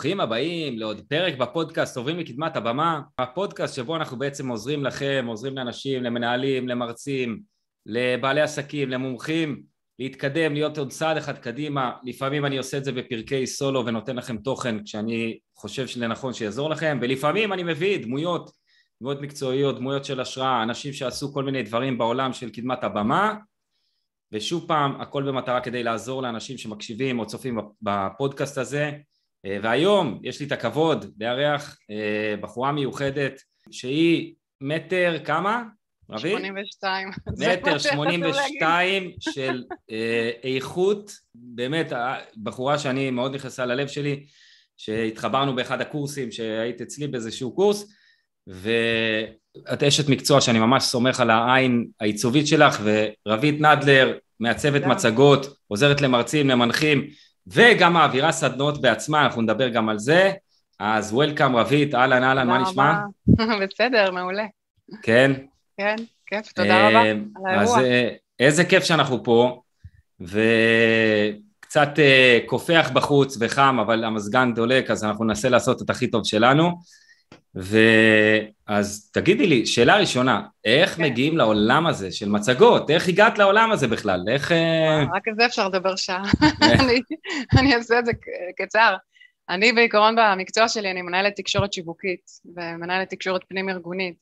ברוכים הבאים לעוד פרק בפודקאסט עוברים לקדמת הבמה, הפודקאסט שבו אנחנו בעצם עוזרים לכם, עוזרים לאנשים, למנהלים, למרצים, לבעלי עסקים, למומחים, להתקדם, להיות עוד צעד אחד קדימה, לפעמים אני עושה את זה בפרקי סולו ונותן לכם תוכן כשאני חושב שזה נכון שיעזור לכם, ולפעמים אני מביא דמויות, דמויות מקצועיות, דמויות של השראה, אנשים שעשו כל מיני דברים בעולם של קדמת הבמה ושוב פעם, הכל במטרה כדי לעזור לאנשים שמקשיבים או צופים בפודקאסט הזה. אה, והיום יש לי את הכבוד לארח אה, בחורה מיוחדת שהיא מטר כמה? רבי? 82. מטר 82 של אה, איכות, באמת בחורה שאני מאוד נכנסה ללב שלי, שהתחברנו באחד הקורסים שהיית אצלי באיזשהו קורס ואת אשת מקצוע שאני ממש סומך על העין העיצובית שלך ורבית נדלר מעצבת מצגות, עוזרת למרצים, למנחים וגם מעבירה סדנות בעצמה, אנחנו נדבר גם על זה אז וולקאם רבית, אהלן אהלן, מה נשמע? בסדר, מעולה. כן? כן, כיף, תודה רבה אה, על האירוע. אז אה, איזה כיף שאנחנו פה וקצת אה, קופח בחוץ וחם אבל המזגן דולק אז אנחנו ננסה לעשות את הכי טוב שלנו ואז תגידי לי, שאלה ראשונה, איך כן. מגיעים לעולם הזה של מצגות? איך הגעת לעולם הזה בכלל? איך... אה, רק על זה אפשר לדבר שעה. אני, אני אעשה את זה קצר. אני בעיקרון במקצוע שלי, אני מנהלת תקשורת שיווקית ומנהלת תקשורת פנים-ארגונית.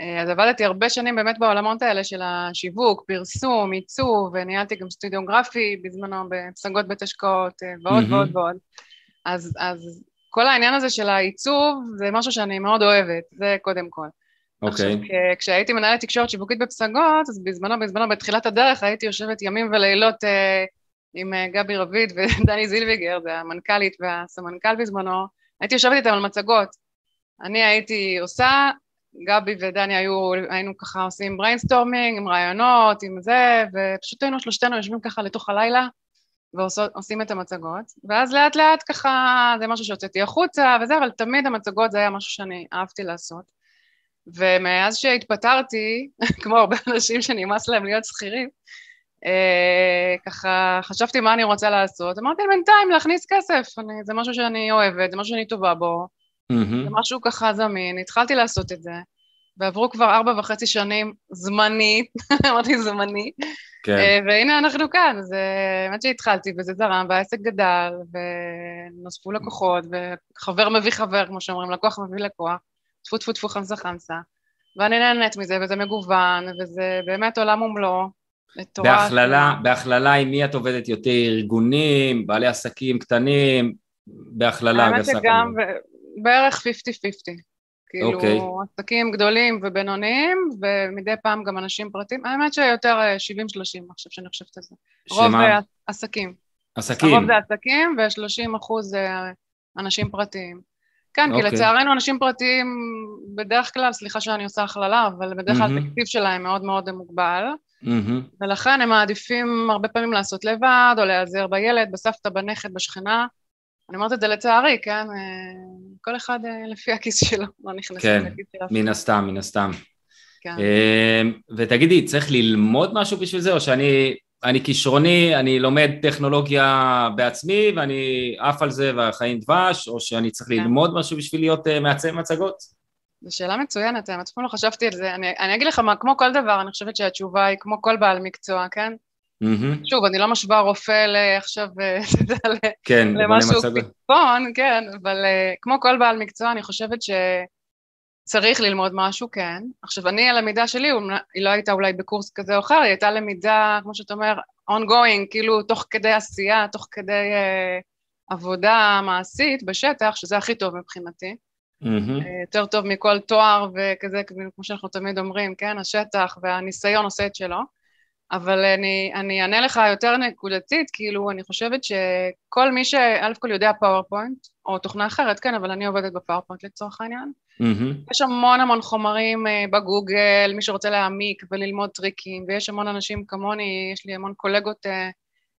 אה, אז עבדתי הרבה שנים באמת בעולמות האלה של השיווק, פרסום, עיצוב, וניהלתי גם סטודיו גרפי בזמנו בפסגות בית השקעות אה, ועוד ועוד ועוד. אז, אז כל העניין הזה של העיצוב זה משהו שאני מאוד אוהבת, זה קודם כל. אוקיי. Okay. עכשיו, כשהייתי מנהלת תקשורת שיווקית בפסגות, אז בזמנו, בזמנו, בתחילת הדרך, הייתי יושבת ימים ולילות אה, עם אה, גבי רביד ודני זילביגר, זה המנכ"לית והסמנכ"ל בזמנו, הייתי יושבת איתם על מצגות. אני הייתי עושה, גבי ודני היו, היינו ככה עושים brainstorming, עם רעיונות, עם זה, ופשוט היינו שלושתנו יושבים ככה לתוך הלילה, ועושים את המצגות, ואז לאט לאט ככה זה משהו שהוצאתי החוצה וזה, אבל תמיד המצגות זה היה משהו שאני אהבתי לעשות. ומאז שהתפטרתי, כמו הרבה אנשים שנמאס להם להיות שכירים, אה, ככה חשבתי מה אני רוצה לעשות, אמרתי בינתיים להכניס כסף, אני, זה משהו שאני אוהבת, זה משהו שאני טובה בו, mm-hmm. זה משהו ככה זמין, התחלתי לעשות את זה. ועברו כבר ארבע וחצי שנים זמני, אמרתי זמני, כן. אה, והנה אנחנו כאן, אז האמת שהתחלתי וזה זרם והעסק גדל ונוספו לקוחות וחבר מביא חבר, כמו שאומרים, לקוח מביא לקוח, טפו טפו טפו חמסה חמסה, ואני נהנית מזה וזה מגוון וזה באמת עולם ומלואו. בהכללה, בהכללה עם מי את עובדת יותר, ארגונים, בעלי עסקים קטנים, בהכללה גסה. האמת שגם בערך 50-50. כאילו, okay. אוקיי. עסקים גדולים ובינוניים, ומדי פעם גם אנשים פרטיים. האמת שיותר 70-30 אה, עכשיו שאני חושבת על זה. שמה? רוב זה עסקים. עסקים. הרוב זה עסקים, ו-30 אחוז זה אנשים פרטיים. כן, okay. כי אוקיי. לצערנו אנשים פרטיים, בדרך כלל, סליחה שאני עושה הכללה, אבל בדרך כלל mm-hmm. התקציב שלהם מאוד מאוד מוגבל, mm-hmm. ולכן הם מעדיפים הרבה פעמים לעשות לבד, או להיעזר בילד, בסבתא, בנכד, בשכנה. אני אומרת את זה לצערי, כן? אה, כל אחד אה, לפי הכיס שלו, לא נכנס כן, לכיס שלו. כן, מן הסתם, מן הסתם. כן. אה, ותגידי, צריך ללמוד משהו בשביל זה, או שאני אני כישרוני, אני לומד טכנולוגיה בעצמי ואני עף על זה והחיים דבש, או שאני צריך כן. ללמוד משהו בשביל להיות מעצב מצגות? זו שאלה מצוינת, האמת, אף פעם לא חשבתי על זה. אני, אני אגיד לך מה, כמו כל דבר, אני חושבת שהתשובה היא כמו כל בעל מקצוע, כן? Mm-hmm. שוב, אני לא משווה רופא לעכשיו, אה, כן, למשהו פיקפון, כן, אבל uh, כמו כל בעל מקצוע, אני חושבת שצריך ללמוד משהו, כן. עכשיו, אני, הלמידה שלי, היא לא הייתה אולי בקורס כזה או אחר, היא הייתה למידה, כמו שאתה אומר, ongoing, כאילו תוך כדי עשייה, תוך כדי uh, עבודה מעשית בשטח, שזה הכי טוב מבחינתי. Mm-hmm. יותר טוב מכל תואר וכזה, כמו שאנחנו תמיד אומרים, כן, השטח והניסיון עושה את שלו. אבל אני, אני אענה לך יותר נקודתית, כאילו אני חושבת שכל מי שא' כל יודע PowerPoint, או תוכנה אחרת, כן, אבל אני עובדת ב PowerPoint לצורך העניין. Mm-hmm. יש המון המון חומרים uh, בגוגל, מי שרוצה להעמיק וללמוד טריקים, ויש המון אנשים כמוני, יש לי המון קולגות uh,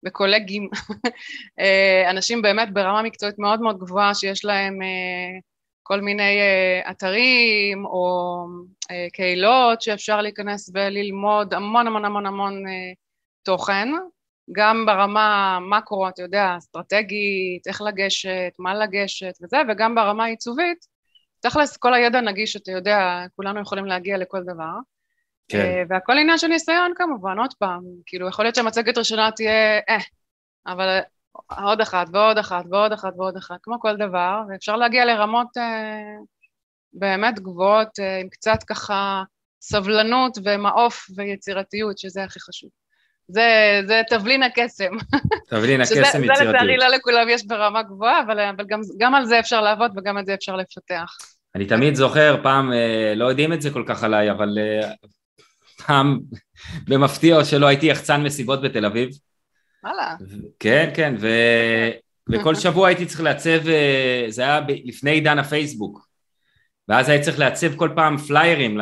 וקולגים, uh, אנשים באמת ברמה מקצועית מאוד מאוד גבוהה, שיש להם כל מיני uh, אתרים או uh, קהילות שאפשר להיכנס וללמוד המון המון המון המון uh, תוכן גם ברמה מקרו, אתה יודע, אסטרטגית, איך לגשת, מה לגשת וזה, וגם ברמה עיצובית, תכלס כל הידע נגיש, אתה יודע, כולנו יכולים להגיע לכל דבר. כן. אה, והכל עניין של ניסיון כמובן, עוד פעם, כאילו יכול להיות שהמצגת הראשונה תהיה אה, אבל עוד אחת ועוד אחת ועוד אחת ועוד אחת, כמו כל דבר, ואפשר להגיע לרמות אה, באמת גבוהות אה, עם קצת ככה סבלנות ומעוף ויצירתיות, שזה הכי חשוב. זה, זה תבלין הקסם. תבלין הקסם יצירתיות. זה לצערי לא לכולם יש ברמה גבוהה, אבל, אבל גם, גם על זה אפשר לעבוד וגם את זה אפשר לפתח. אני תמיד זוכר, פעם, אה, לא יודעים את זה כל כך עליי, אבל אה, פעם במפתיע או שלא הייתי יחצן מסיבות בתל אביב. וואלה. כן, כן, ו... וכל שבוע הייתי צריך לעצב, אה, זה היה לפני עידן הפייסבוק. ואז היה צריך לעצב כל פעם פליירים,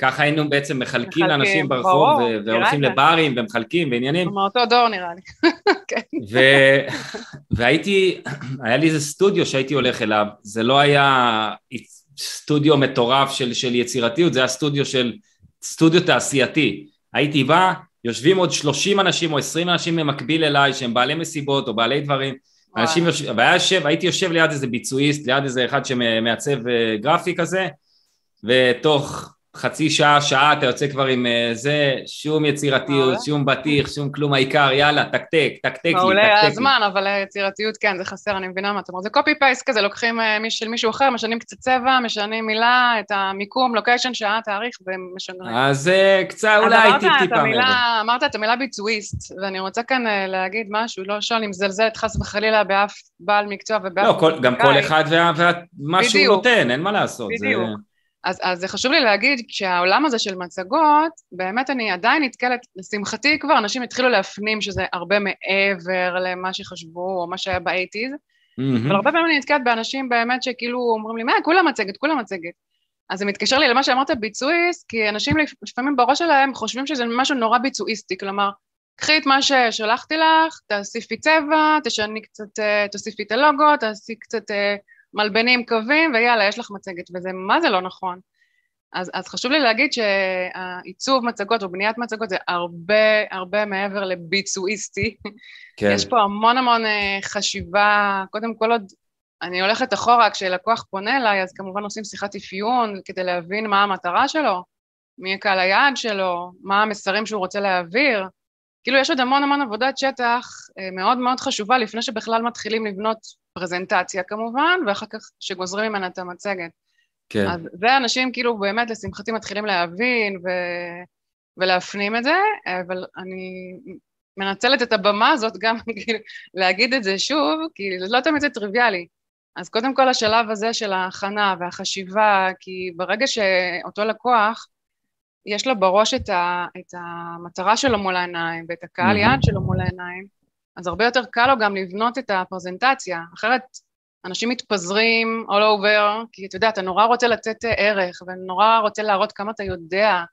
ככה היינו בעצם מחלקים לאנשים ברחוב, והולכים לברים ומחלקים ועניינים. מאותו דור נראה לי. כן. והייתי, היה לי איזה סטודיו שהייתי הולך אליו, זה לא היה סטודיו מטורף של, של יצירתיות, זה היה סטודיו של, סטודיו תעשייתי. הייתי בא, יושבים עוד 30 אנשים או 20 אנשים במקביל אליי שהם בעלי מסיבות או בעלי דברים. אנשים יושבים, והיה יושב, הייתי יושב ליד איזה ביצועיסט, ליד איזה אחד שמעצב אה, גרפי כזה, ותוך חצי שעה, שעה אתה יוצא כבר עם אה, זה, שום יצירתיות, שום בטיח, שום כלום העיקר, יאללה, תקתק, תקתק לי, תקתק לי. מעולה הזמן, אבל היצירתיות כן, זה חסר, אני מבינה מה אתה אומר. זה קופי פייסט כזה, לוקחים אה, של מישהו אחר, משנים קצת צבע, משנים מילה, את המיקום, לוקיישן, שעה, תאריך, ומשגרים. אז קצת, אולי טיפ-טיפה. אמרת את המילה ביצועיסט, ואני רוצה כאן להגיד משהו, לא שואל אם מזלזלת חס וחלילה באף בעל מקצוע ובאף... לא, גם כל אחד ומה שהוא נותן, אין מה לעשות. בדיוק. אז, אז זה חשוב לי להגיד, כשהעולם הזה של מצגות, באמת אני עדיין נתקלת, לשמחתי כבר אנשים התחילו להפנים שזה הרבה מעבר למה שחשבו או מה שהיה באייטיז, mm-hmm. אבל הרבה פעמים אני נתקלת באנשים באמת שכאילו אומרים לי, מה, כולה מצגת, כולה מצגת. אז זה מתקשר לי למה שאמרת ביצועיסט, כי אנשים לפעמים בראש שלהם חושבים שזה משהו נורא ביצועיסטי, כלומר, קחי את מה ששלחתי לך, תוסיפי צבע, תשני קצת, אה, תוסיפי את הלוגו, תעשי קצת אה, מלבנים קווים, ויאללה, יש לך מצגת, וזה מה זה לא נכון. אז, אז חשוב לי להגיד שהעיצוב מצגות או בניית מצגות זה הרבה הרבה מעבר לביצועיסטי. כן. יש פה המון המון אה, חשיבה, קודם כל עוד אני הולכת אחורה, כשלקוח פונה אליי, אז כמובן עושים שיחת אפיון כדי להבין מה המטרה שלו, מי הקהל היעד שלו, מה המסרים שהוא רוצה להעביר. כאילו יש עוד המון המון עבודת שטח אה, מאוד מאוד חשובה לפני שבכלל מתחילים לבנות פרזנטציה כמובן, ואחר כך שגוזרים ממנה את המצגת. כן. אז זה אנשים כאילו באמת לשמחתי מתחילים להבין ו... ולהפנים את זה, אבל אני מנצלת את הבמה הזאת גם כאילו להגיד את זה שוב, כי לא תמיד זה טריוויאלי. אז קודם כל השלב הזה של ההכנה והחשיבה, כי ברגע שאותו לקוח, יש לו בראש את, ה, את המטרה שלו מול העיניים ואת הקהל יעד שלו מול העיניים, אז הרבה יותר קל לו גם לבנות את הפרזנטציה, אחרת אנשים מתפזרים all over, כי אתה יודע, אתה נורא רוצה לתת ערך, ונורא רוצה להראות כמה אתה יודע,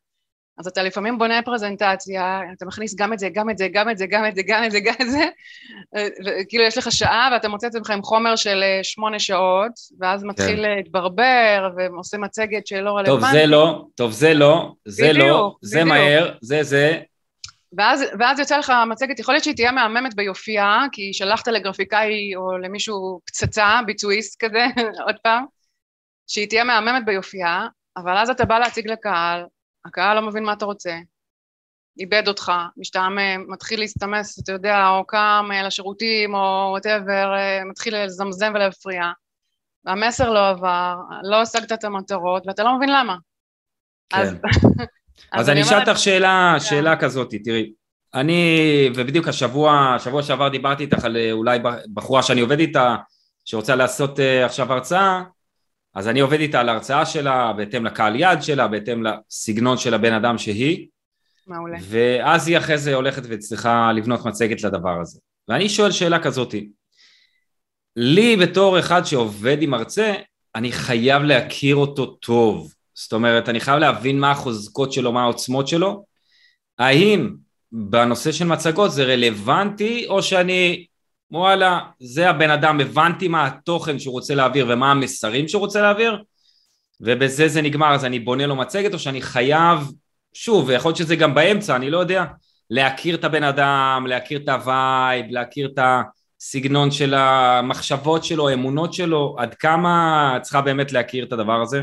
אז אתה לפעמים בונה פרזנטציה, אתה מכניס גם את זה, גם את זה, גם את זה, גם את זה, גם את זה, גם את זה, וכאילו יש לך שעה ואתה מוצא את עצמך עם חומר של אה, שמונה שעות, ואז מתחיל כן. להתברבר ועושה מצגת שלא רלוונטית. טוב, זה לא, טוב, זה לא, זה לא, זה. מהר, זה זה, ואז, ואז יוצא לך מצגת, יכול להיות שהיא תהיה מהממת ביופייה, כי שלחת לגרפיקאי או למישהו פצצה, ביצועיסט כזה, עוד פעם, שהיא תהיה מהממת ביופייה, אבל אז אתה בא להציג לקהל, הקהל לא מבין מה אתה רוצה, איבד אותך, משתעמם, מתחיל להסתמס, אתה יודע, או קם אה, לשירותים, או וואטאבר, אה, מתחיל לזמזם ולהפריע, והמסר לא עבר, לא השגת את המטרות, ואתה לא מבין למה. כן. אז אז אני אשאל אותך שאלה, כן. שאלה כזאת, תראי, אני, ובדיוק השבוע, שבוע שעבר דיברתי איתך על אה, אולי בחורה שאני עובד איתה, שרוצה לעשות עכשיו הרצאה, אז אני עובד איתה על ההרצאה שלה, בהתאם לקהל יד שלה, בהתאם לסגנון של הבן אדם שהיא. מעולה. ואז היא אחרי זה הולכת וצריכה לבנות מצגת לדבר הזה. ואני שואל שאלה כזאתי, לי בתור אחד שעובד עם מרצה, אני חייב להכיר אותו טוב. זאת אומרת, אני חייב להבין מה החוזקות שלו, מה העוצמות שלו. האם בנושא של מצגות זה רלוונטי, או שאני, וואלה, זה הבן אדם, הבנתי מה התוכן שהוא רוצה להעביר ומה המסרים שהוא רוצה להעביר, ובזה זה נגמר, אז אני בונה לו מצגת, או שאני חייב, שוב, יכול להיות שזה גם באמצע, אני לא יודע, להכיר את הבן אדם, להכיר את ה vibe, להכיר את הסגנון של המחשבות שלו, האמונות שלו, עד כמה צריכה באמת להכיר את הדבר הזה?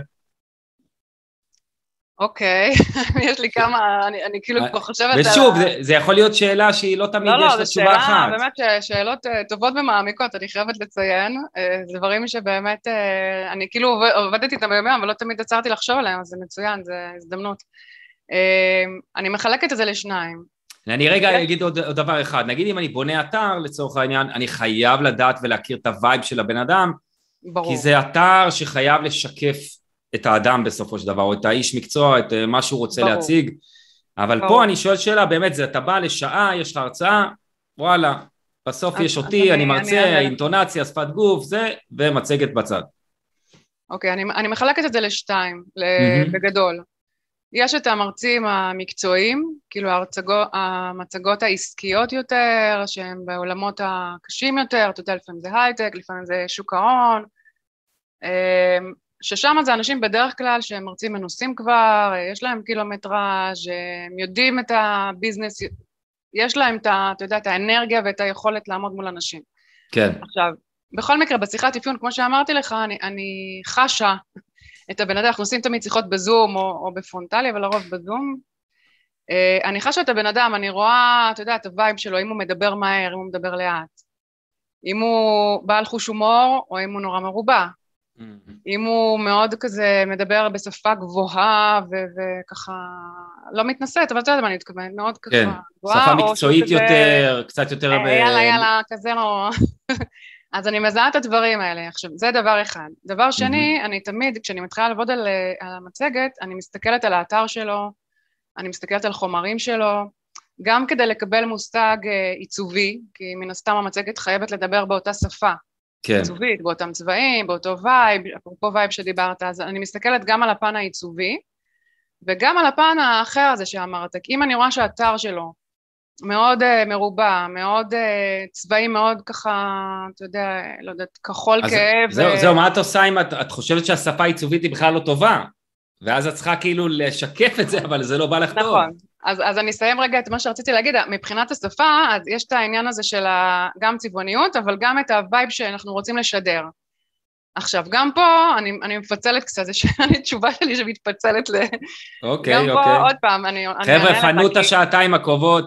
אוקיי, יש לי כמה, אני, אני כאילו כבר חושבת על... ושוב, זה, זה יכול להיות שאלה שהיא לא תמיד לא, יש לה תשובה אחת. לא, לא, זו שאלה, באמת שאלות אה, טובות ומעמיקות, אני חייבת לציין. אה, זה דברים שבאמת, אה, אני כאילו עובדת איתם ביום אבל לא תמיד עצרתי לחשוב עליהם, אז זה מצוין, זו הזדמנות. אני מחלקת את זה לשניים. אני רגע. אוקיי? אגיד עוד, עוד דבר אחד, נגיד אם אני בונה אתר לצורך העניין, אני חייב לדעת ולהכיר את ה vibe של הבן אדם, ברור. כי זה אתר שחייב לשקף את האדם בסופו של דבר, או את האיש מקצוע, את אה, מה שהוא רוצה ברור. להציג, אבל ברור. פה אני שואל שאלה, באמת, זה אתה בא לשעה, יש לך הרצאה, וואלה, בסוף אז, יש אותי, אני, אני מרצה, אני, אינטונציה, שפת גוף, זה, ומצגת בצד. אוקיי, אני, אני מחלקת את זה לשתיים, mm-hmm. בגדול. יש את המרצים המקצועיים, כאילו ההרצגו, המצגות העסקיות יותר, שהן בעולמות הקשים יותר, אתה יודע, לפעמים זה הייטק, לפעמים זה שוק ההון, אמ, ששם זה אנשים בדרך כלל שהם מרצים מנוסים כבר, יש להם קילומטראז', הם יודעים את ה business, יש להם את, ה, אתה יודע, את האנרגיה ואת היכולת לעמוד מול אנשים. כן. עכשיו, בכל מקרה, בשיחת אפיון, כמו שאמרתי לך, אני, אני חשה את הבן אדם, אנחנו עושים תמיד שיחות בזום או, או בפרונטלי, אבל לרוב בזום. Uh, אני חשה את הבן אדם, אני רואה, אתה יודע, את ה vibe שלו, אם הוא מדבר מהר, אם הוא מדבר לאט. אם הוא בעל חוש הומור, או אם הוא נורא מרובע. Mm-hmm. אם הוא מאוד כזה מדבר בשפה גבוהה וככה לא מתנשאת, אבל אתה יודע מה אני מתכוונת, מאוד ככה כן, גבוהה. שפה מקצועית יותר, קצת יותר... ב... יאללה, יאללה, כזה לא... אז אני מזהה את הדברים האלה. עכשיו, זה דבר אחד. דבר שני, mm-hmm. אני תמיד, כשאני מתחילה לעבוד על, על המצגת, אני מסתכלת על האתר שלו, אני מסתכלת על חומרים שלו, גם כדי לקבל מושג אה, עיצובי, כי מן הסתם המצגת חייבת לדבר באותה שפה. כן. עיצובית, באותם צבעים, באותו vibe, אפרופו vibe שדיברת, אז אני מסתכלת גם על הפן העיצובי, וגם על הפן האחר הזה שאמרת, כי אם אני רואה שהאתר שלו מאוד uh, מרובע, מאוד uh, צבעים מאוד ככה, אתה יודע, לא יודעת, כחול כהה. זהו, ו... זהו, מה את עושה אם את, את חושבת שהשפה העיצובית היא בכלל לא טובה? ואז את צריכה כאילו לשקף את זה, אבל זה לא בא לך נכון. טוב. נכון. אז, אז אני אסיים רגע את מה שרציתי להגיד, מבחינת השפה, אז יש את העניין הזה של גם צבעוניות, אבל גם את ה vibe שאנחנו רוצים לשדר. עכשיו, גם פה אני, אני מפצלת קצת, זו תשובה שלי שמתפצלת ל... אוקיי, גם אוקיי. גם פה, עוד פעם, אני... חבר'ה, פנו את השעתיים הקרובות,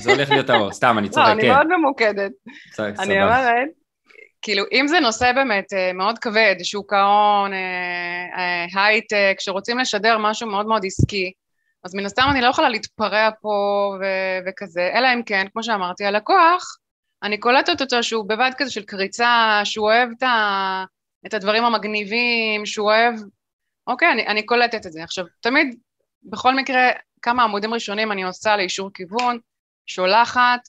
זה הולך להיות ארוך, סתם, אני צוחק, כן. לא, אני מאוד ממוקדת. אני אומרת, כאילו, אם זה נושא באמת אה, מאוד כבד, שוק ההון, אה, אה, הייטק, שרוצים לשדר משהו מאוד מאוד עסקי, אז מן הסתם אני לא יכולה להתפרע פה ו- וכזה, אלא אם כן, כמו שאמרתי, הלקוח, אני קולטת אותו שהוא בבית כזה של קריצה, שהוא אוהב את, ה- את הדברים המגניבים, שהוא אוהב... אוקיי, אני, אני קולטת את זה. עכשיו, תמיד, בכל מקרה, כמה עמודים ראשונים אני עושה לאישור כיוון, שולחת,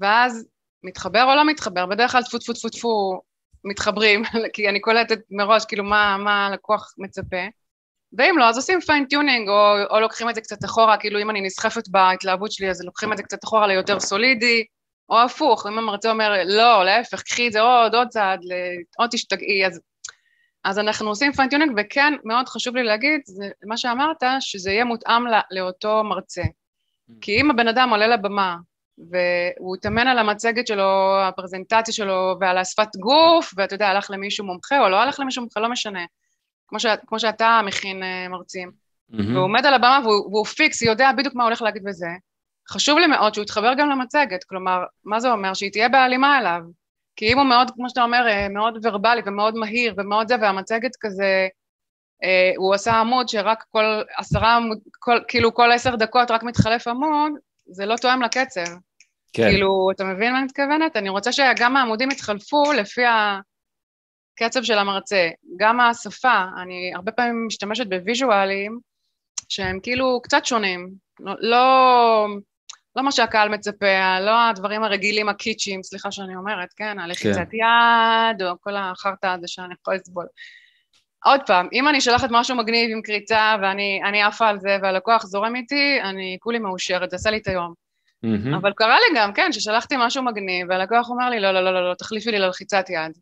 ואז מתחבר או לא מתחבר, בדרך כלל טפו טפו טפו טפו מתחברים, כי אני קולטת מראש כאילו מה, מה הלקוח מצפה. ואם לא, אז עושים fine tuning, או, או לוקחים את זה קצת אחורה, כאילו אם אני נסחפת בהתלהבות שלי, אז לוקחים את זה קצת אחורה ליותר סולידי, או הפוך, אם המרצה אומר, לא, להפך, קחי את זה עוד, עוד צעד, עוד תשתגעי, אז, אז אנחנו עושים fine tuning, וכן, מאוד חשוב לי להגיד, זה מה שאמרת, שזה יהיה מותאם לא, לאותו מרצה. Mm. כי אם הבן אדם עולה לבמה, והוא התאמן על המצגת שלו, הפרזנטציה שלו, ועל השפת גוף, ואתה יודע, הלך למישהו מומחה, או לא הלך למישהו מומחה, לא משנה. כמו, ש, כמו שאתה מכין uh, מרצים, mm-hmm. והוא עומד על הבמה והוא, והוא פיקס, יודע בדיוק מה הולך להגיד בזה. חשוב לי מאוד שהוא יתחבר גם למצגת, כלומר, מה זה אומר? שהיא תהיה בהלימה אליו. כי אם הוא מאוד, כמו שאתה אומר, אה, מאוד ורבלי ומאוד מהיר ומאוד זה, והמצגת כזה, אה, הוא עשה עמוד שרק כל עשרה עמוד, כל, כאילו כל עשר דקות רק מתחלף עמוד, זה לא תואם לקצב. כן. כאילו, אתה מבין מה אני מתכוונת? אני רוצה שגם העמודים יתחלפו לפי ה... הקצב של המרצה, גם השפה, אני הרבה פעמים משתמשת בוויז'ואלים שהם כאילו קצת שונים, לא, לא, לא מה שהקהל מצפה, לא הדברים הרגילים הקיצ'ים, סליחה שאני אומרת, כן, הלחיצת כן. יד, או כל החרטא הזה שאני יכולה לסבול. עוד פעם, אם אני שולחת משהו מגניב עם קריצה ואני עפה על זה והלקוח זורם איתי, אני כולי מאושרת, זה עשה לי את היום. Mm-hmm. אבל קרה לי גם, כן, ששלחתי משהו מגניב והלקוח אומר לי, לא, לא, לא, לא, לא, תחליפי לי ללחיצת יד.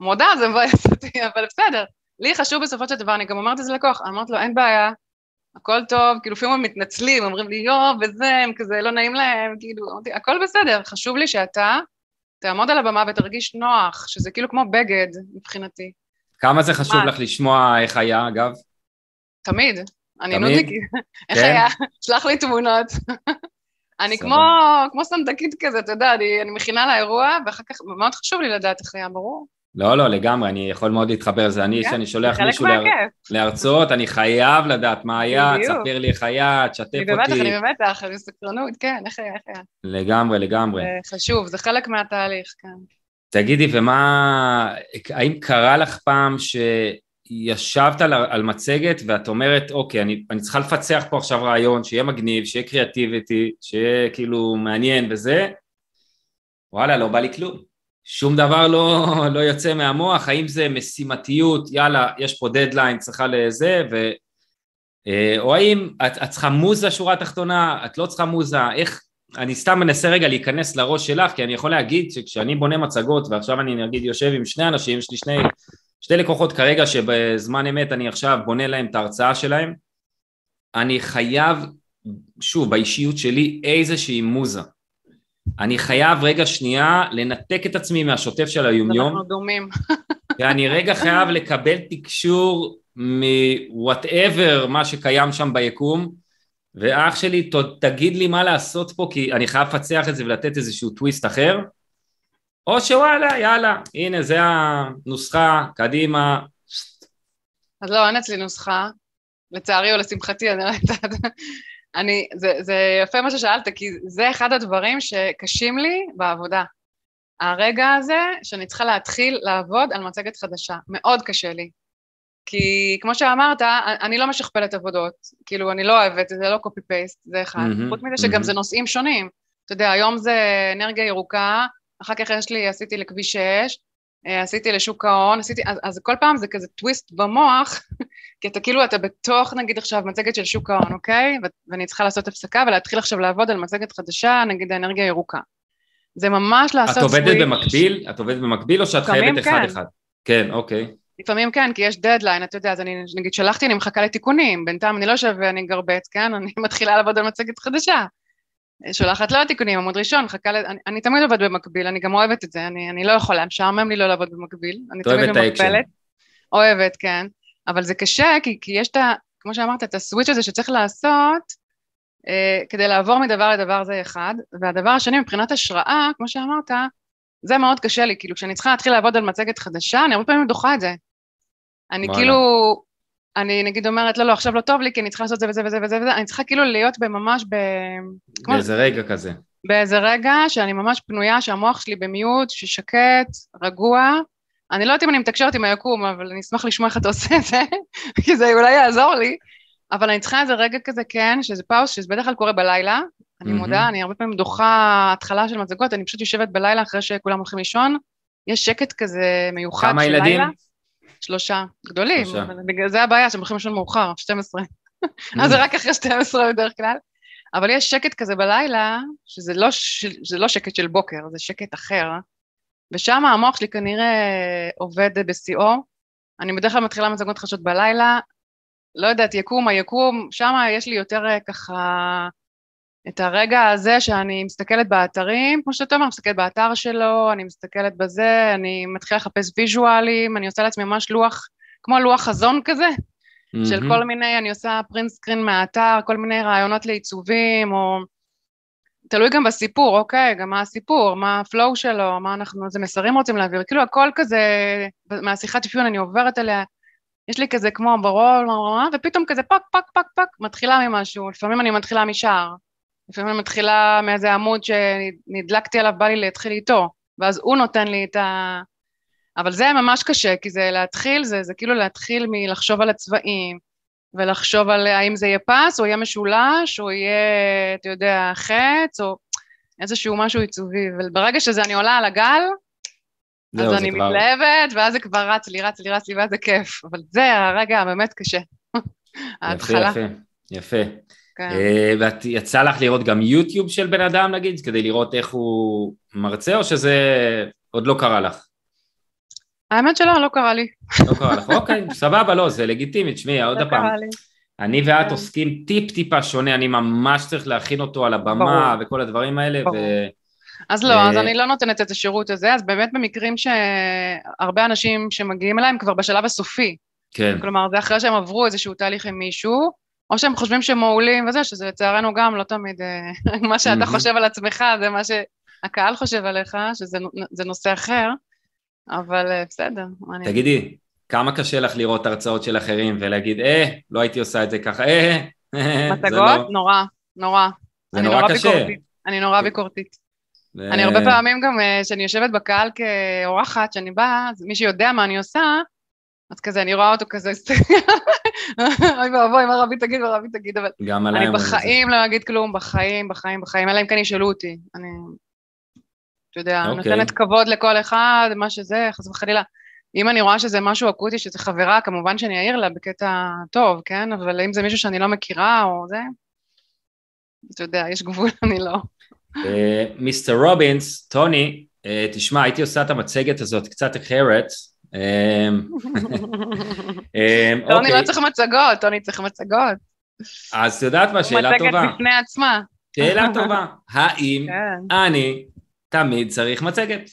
מודה, זה מבאס אותי, אבל בסדר. לי חשוב בסופו של דבר, אני גם אומרת את זה ללקוח, אומרת לו, אין בעיה, הכל טוב, כאילו לפעמים הם מתנצלים, אומרים לי יואו, וזה, הם כזה לא נעים להם, כאילו, אמרתי, הכל בסדר, חשוב לי שאתה תעמוד על הבמה ותרגיש נוח, שזה כאילו כמו בגד מבחינתי. כמה זה חשוב מה? לך לשמוע איך היה, אגב? תמיד. אני נודניקית. איך כן? היה? שלח לי תמונות. אני כמו, כמו סנדקית כזה, אתה יודע, אני, אני מכינה לאירוע, ואחר כך מאוד חשוב לי לדעת איך היה, ברור. לא, לא, לגמרי, אני יכול מאוד להתחבר לזה. אני, כשאני כן, שולח מישהו להר... להרצאות, אני חייב לדעת מה היה, תספר לי איך היה, תשתף אותי. אני במתח, אני במתח, אני בסקרנות, כן, איך היה, איך היה. לגמרי, לגמרי. חשוב, זה חלק מהתהליך, כן. תגידי, ומה, האם קרה לך פעם שישבת על, על מצגת ואת אומרת, אוקיי, אני, אני צריכה לפצח פה עכשיו רעיון, שיהיה מגניב, שיהיה קריאטיביטי, שיהיה כאילו מעניין וזה, וואלה, לא בא לי כלום. שום דבר לא, לא יוצא מהמוח, האם זה משימתיות, יאללה, יש פה דדליין, צריכה לזה, ו... אה, או האם את, את צריכה מוזה שורה תחתונה, את לא צריכה מוזה, איך, אני סתם מנסה רגע להיכנס לראש שלך, כי אני יכול להגיד שכשאני בונה מצגות, ועכשיו אני נגיד יושב עם שני אנשים, יש לי שני, שתי לקוחות כרגע שבזמן אמת אני עכשיו בונה להם את ההרצאה שלהם, אני חייב, שוב, באישיות שלי איזושהי מוזה. אני חייב רגע שנייה לנתק את עצמי מהשוטף של היומיום. אנחנו דומים. ואני רגע חייב לקבל תקשור מ-whatever מה שקיים שם ביקום, ואח שלי, ת, תגיד לי מה לעשות פה, כי אני חייב לפצח את זה ולתת איזשהו טוויסט אחר, או שוואלה, יאללה, הנה, זה הנוסחה, קדימה. אז לא, אין אצלי נוסחה, לצערי או לשמחתי, אני לא יודעת. אני, זה, זה יפה מה ששאלת, כי זה אחד הדברים שקשים לי בעבודה. הרגע הזה שאני צריכה להתחיל לעבוד על מצגת חדשה, מאוד קשה לי. כי כמו שאמרת, אני לא משכפלת עבודות, כאילו אני לא אוהבת, זה לא קופי פייסט, זה אחד. Mm-hmm, חוץ מזה שגם mm-hmm. זה נושאים שונים. אתה יודע, היום זה אנרגיה ירוקה, אחר כך יש לי, עשיתי לכביש 6, אה, עשיתי לשוק ההון, עשיתי, אז, אז כל פעם זה כזה טוויסט במוח, כי אתה כאילו, אתה בתוך נגיד עכשיו מצגת של שוק ההון, אוקיי? ואני צריכה לעשות הפסקה ולהתחיל עכשיו לעבוד על מצגת חדשה, נגיד האנרגיה הירוקה. זה ממש לעשות את עובדת סוויץ'. במקביל? את עובדת במקביל או שאת חייבת כן. אחד-אחד? כן, אוקיי. לפעמים כן, כי יש דדליין, אתה יודע, אז אני נגיד שלחתי, אני מחכה לתיקונים, בינתיים אני לא יושב ואני גרבץ, כן? אני מתחילה לעבוד על מצגת חדשה. שולחת לו תיקונים, עמוד ראשון, מחכה ל... אני, אני תמיד עובד במקביל, אני גם אוהבת את זה, אני, אני לא יכולה, משעמם לי לא לעבוד במקביל. אני תמיד במקבלת. אוהבת, כן. אבל זה קשה, כי, כי יש את ה... כמו שאמרת, את הסוויץ' הזה שצריך לעשות אה, כדי לעבור מדבר לדבר זה אחד, והדבר השני, מבחינת השראה, כמו שאמרת, זה מאוד קשה לי, כאילו כשאני צריכה להתחיל לעבוד על מצגת חדשה, אני הרבה פעמים דוחה את זה. אני כאילו, אני נגיד אומרת, לא, לא, עכשיו לא טוב לי, כי אני צריכה לעשות זה וזה וזה וזה וזה, אני צריכה כאילו להיות בממש ב... באיזה רגע כזה. באיזה רגע שאני ממש פנויה, שהמוח שלי במיוט, ששקט, רגוע. אני לא יודעת אם אני מתקשרת עם היקום, אבל אני אשמח לשמוע איך אתה עושה את זה, כי זה אולי יעזור לי. אבל אני צריכה איזה רגע כזה, כן, שזה פאוס, שזה בדרך כלל קורה בלילה. אני מודה, אני הרבה פעמים דוחה התחלה של מצגות, אני פשוט יושבת בלילה אחרי שכולם הולכים לישון. יש שקט כזה מיוחד של לילה. כמה ילדים? שלושה. גדולים, שלושה. בגלל זה הבעיה, שהם הולכים לישון מאוחר, 12. אז זה רק אחרי 12 בדרך כלל. אבל יש שקט כזה בלילה, שזה לא, שזה לא שקט של בוקר, זה שקט אחר. ושם המוח שלי כנראה עובד בשיאו. אני בדרך כלל מתחילה מצגות חדשות בלילה, לא יודעת, יקום היקום, שם יש לי יותר ככה את הרגע הזה שאני מסתכלת באתרים, כמו שאתה אומר, מסתכלת באתר שלו, אני מסתכלת בזה, אני מתחילה לחפש ויז'ואלים, אני עושה לעצמי ממש לוח, כמו לוח חזון כזה, mm-hmm. של כל מיני, אני עושה print screen מהאתר, כל מיני רעיונות לעיצובים, או... תלוי גם בסיפור, אוקיי, גם מה הסיפור, מה ה flow שלו, מה אנחנו, איזה מסרים רוצים להעביר, כאילו הכל כזה, מהשיחת אפיון אני עוברת אליה, יש לי כזה כמו ברול, ופתאום כזה פק, פק, פק, פק, מתחילה ממשהו, לפעמים אני מתחילה משער, לפעמים אני מתחילה מאיזה עמוד שנדלקתי עליו, בא לי להתחיל איתו, ואז הוא נותן לי את ה... אבל זה ממש קשה, כי זה להתחיל, זה, זה כאילו להתחיל מלחשוב על הצבעים, ולחשוב על האם זה יהיה פס, או יהיה משולש, או יהיה, אתה יודע, חץ, או איזשהו משהו עיצובי, וברגע שזה אני עולה על הגל, אז אני כבר... מתלהבת, ואז זה כבר רץ לי, רץ לי, רץ לי, ואז זה כיף. אבל זה הרגע הבאמת קשה. ההתחלה. יפה, יפה. יפה. כן. אה, ואת יצא לך לראות גם יוטיוב של בן אדם נגיד, כדי לראות איך הוא מרצה, או שזה עוד לא קרה לך? האמת שלא, לא קרה לי. לא קרה לך, אוקיי, סבבה, לא, זה לגיטימי, תשמעי, עוד לא פעם. אני ואת כן. עוסקים טיפ-טיפה שונה, אני ממש צריך להכין אותו על הבמה. וכל הדברים האלה. ו... אז לא, אז אה, אני לא נותנת את השירות הזה, אז באמת במקרים שהרבה אנשים שמגיעים אליי הם כבר בשלב הסופי. כן, כלומר, זה אחרי שהם עברו איזשהו תהליך עם מישהו, או שהם חושבים שהם מעולים וזה, שזה לצערנו גם לא תמיד אה, מה שאתה. חושב על עצמך, זה מה שהקהל חושב עליך, שזה נו- זה נושא אחר, אבל אה, בסדר. תגידי, כמה קשה לך לראות הרצאות של אחרים ולהגיד, אה, לא הייתי עושה את זה ככה, אה, אה, זה מצגות? לא- נורא, נורא. זה אני נורא קשה. אני נורא ביקורתית. ו- אני הרבה פעמים גם, אה, כשאני יושבת בקהל כאורחת, שאני באה, אז מי שיודע מה אני עושה, אז כזה, אני רואה אותו כזה, אוי ואבוי, מה רבי תגיד, מה רבי תגיד, אבל גם עליי אני. בחיים לא אגיד כלום, בחיים, בחיים, בחיים, אלא אם כן ישאלו אותי. אני, אתה יודע, אוקיי. נותנת כבוד לכל אחד, מה שזה, חס וחלילה. אם אני רואה שזה משהו אקוטי, שזה חברה, כמובן שאני אעיר לה בקטע טוב, כן? אבל אם זה מישהו שאני לא מכירה או זה, אתה יודע, יש גבול, אני לא. אה, מיסטר רובינס, טוני, אה, תשמע, הייתי עושה את המצגת הזאת קצת אחרת. אה, טוני אוקיי, לא צריך מצגות, טוני צריך מצגות. אז את יודעת מה, שאלה מצגת טובה. בפני עצמה. שאלה טובה. האם כן, אני תמיד צריך מצגת?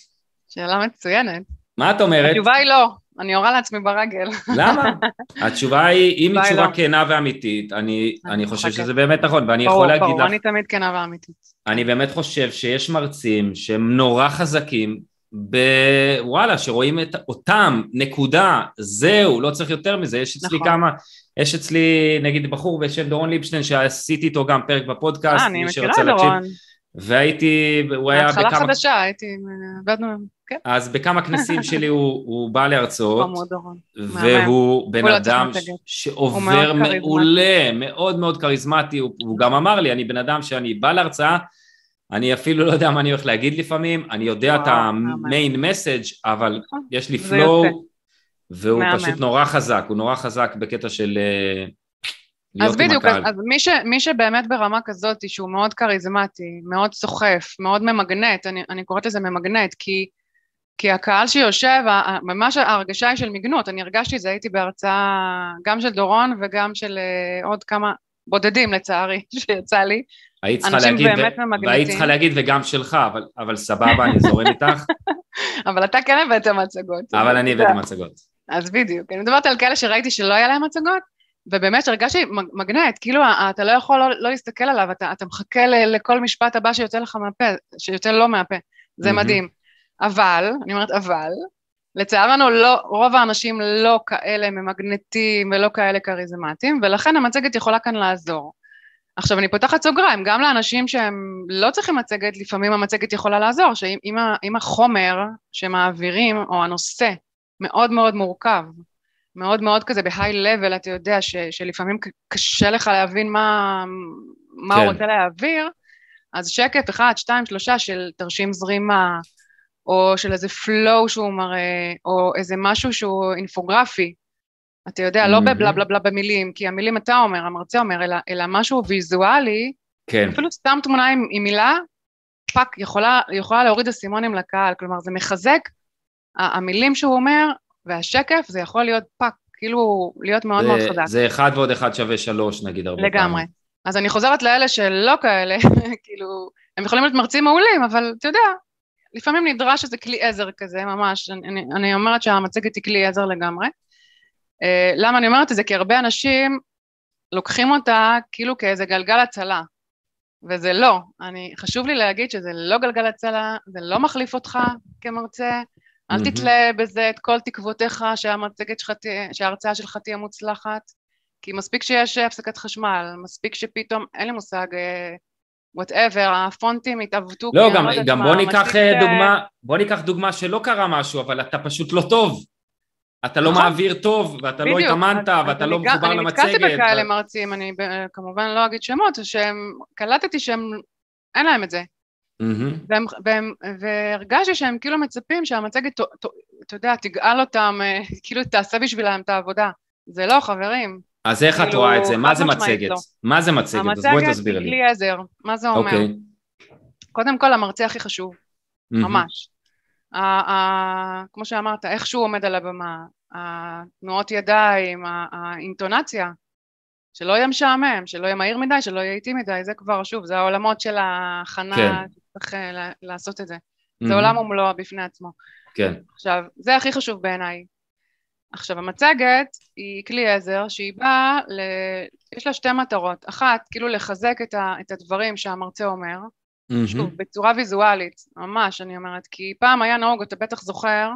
שאלה מצוינת. מה את אומרת? התשובה היא לא, אני יורה לעצמי ברגל. למה? התשובה היא, אם היא תשובה לא. כנה ואמיתית, אני, אני אני חושב. שזה באמת נכון, ואני ברור, יכול להגיד ברור, לך, אני תמיד כנה ואמיתית. אני באמת חושב שיש מרצים שהם נורא חזקים, בוואלה, שרואים את אותם, נקודה, זהו, לא צריך יותר מזה, יש אצלי נכון. כמה, יש אצלי נגיד בחור בשם דורון ליבשטיין שעשיתי איתו גם פרק בפודקאסט, אה, אני מי מכירה שרוצה להקשיב. והייתי, הוא היה התחלה בכמה, חדשה, הייתי, עבדנו, כן, אז בכמה כנסים שלי הוא, הוא בא להרצאות. והוא בן לא אדם שעובר. מעולה, מאוד מאוד כריזמטי, הוא, הוא גם אמר לי, אני בן אדם שאני בא להרצאה, אני אפילו לא יודע מה אני הולך להגיד לפעמים, אני יודע את המיין מסאג' אבל נכון, יש לי פלואו. והוא. פשוט נורא חזק, הוא נורא חזק בקטע של אה, אז בדיוק. אז, אז מי, ש, מי שבאמת ברמה כזאת, שהוא מאוד כריזמטי, מאוד סוחף, מאוד ממגנט, אני, אני קוראת לזה ממגנט, כי, כי הקהל שיושב, ממש ההרגשה היא של מגנות, אני הרגשתי את זה, הייתי בהרצאה גם של דורון וגם של אה, עוד כמה בודדים לצערי, שיצא לי, היית צריכה להגיד, ו-. והיית צריכה להגיד וגם שלך, אבל, אבל סבבה, אני זורם איתך, אבל אתה כן הבאת מצגות. אבל אני הבאתי. מצגות. אז בדיוק, אני מדברת על כאלה שראיתי שלא היה להם מצגות, ובאמת הרגשתי מג- מגנט, כאילו אתה לא יכול לא, לא להסתכל עליו, אתה, אתה מחכה ל, לכל משפט הבא שיוצא לך מהפה, שיוצא לו מהפה, זה מהמם. מדהים. אבל, אני אומרת אבל, לצערנו לא, רוב האנשים לא כאלה ממגנטים ולא כאלה כריזמטיים, ולכן המצגת יכולה כאן לעזור. עכשיו אני פותחת סוגריים, גם לאנשים שהם לא צריכים מצגת, לפעמים המצגת יכולה לעזור, שאם החומר שמעבירים, או הנושא, מאוד מאוד מורכב, מאוד מאוד כזה בהיי לבל, אתה יודע ש, שלפעמים קשה לך להבין מה, מה הוא כן. רוצה להעביר, אז שקף אחד, שתיים, שלושה של תרשים זרימה, או של איזה flow שהוא מראה, או איזה משהו שהוא אינפוגרפי. אתה יודע, לא מהמם. בבלה בלה בלה במילים, כי המילים אתה אומר, המרצה אומר, אלא, אלא משהו ויזואלי, כן, אפילו סתם תמונה עם, עם מילה, פאק, יכולה, יכולה להוריד אסימונים לקהל, כלומר זה מחזק, המילים שהוא אומר, והשקף, זה יכול להיות פאק, כאילו להיות מאוד מאוד זה, חזק. זה אחד ועוד אחד שווה שלוש נגיד הרבה לגמרי. פעמים. אז אני חוזרת לאלה שלא כאלה, כאילו, הם יכולים להיות מרצים מעולים, אבל אתה יודע, לפעמים נדרש איזה כלי עזר כזה, ממש. אני, אני, אני אומרת שהמצגת היא כלי עזר לגמרי. Uh, למה אני אומרת את זה? כי הרבה אנשים לוקחים אותה כאילו כאיזה גלגל הצלה, וזה לא. אני, חשוב לי להגיד שזה לא גלגל הצלה, זה לא מחליף אותך כמרצה, אל. תתלה בזה את כל תקוותיך שהמצגת שלך תהיה, שההרצאה שלך תהיה מוצלחת, כי מספיק שיש הפסקת חשמל, מספיק שפתאום, אין לי מושג, וואטאבר, הפונטים התעוותו, לא, גם, יודעת גם מה, בוא ניקח אה, דוגמה, בוא ניקח דוגמה שלא קרה משהו, אבל אתה פשוט לא טוב. אתה לא נכון. מעביר טוב, ואתה לא התאמנת, ואתה לא אני מחובר אני נתקלתי למצגת. בכאלה ו- מרצים, אני כמובן לא אגיד שמות, שהם, קלטתי שהם, אין להם את זה. מהמם. והם, והם, והרגשתי שהם כאילו מצפים שהמצגת, אתה יודע, תגאל אותם, אה, כאילו תעשה בשבילם את העבודה. זה לא, חברים. אז איך את כאילו, רואה את זה? מה זה מצגת? לא. מה זה מצגת? אז בואי המצגת היא לי. כלי עזר. מה זה אומר? אוקיי. קודם כל, המרצה הכי חשוב. מהמם. ממש. ה- ה- כמו שאמרת, איך שהוא עומד על הבמה, התנועות ידיים, ה- האינטונציה, שלא יהיה משעמם, שלא יהיה מהיר מדי, שלא יהיה איטי מדי, זה כבר, שוב, זה העולמות של ההכנה, כן. שצריך אה, לעשות את זה. זה עולם ומלואו בפני עצמו. כן. עכשיו, זה הכי חשוב בעיניי. עכשיו, המצגת היא כלי עזר שהיא באה, ל... יש לה שתי מטרות. אחת, כאילו לחזק את, ה... את הדברים שהמרצה אומר, שוב, בצורה ויזואלית, ממש, אני אומרת, כי פעם היה נהוג, אתה בטח זוכר,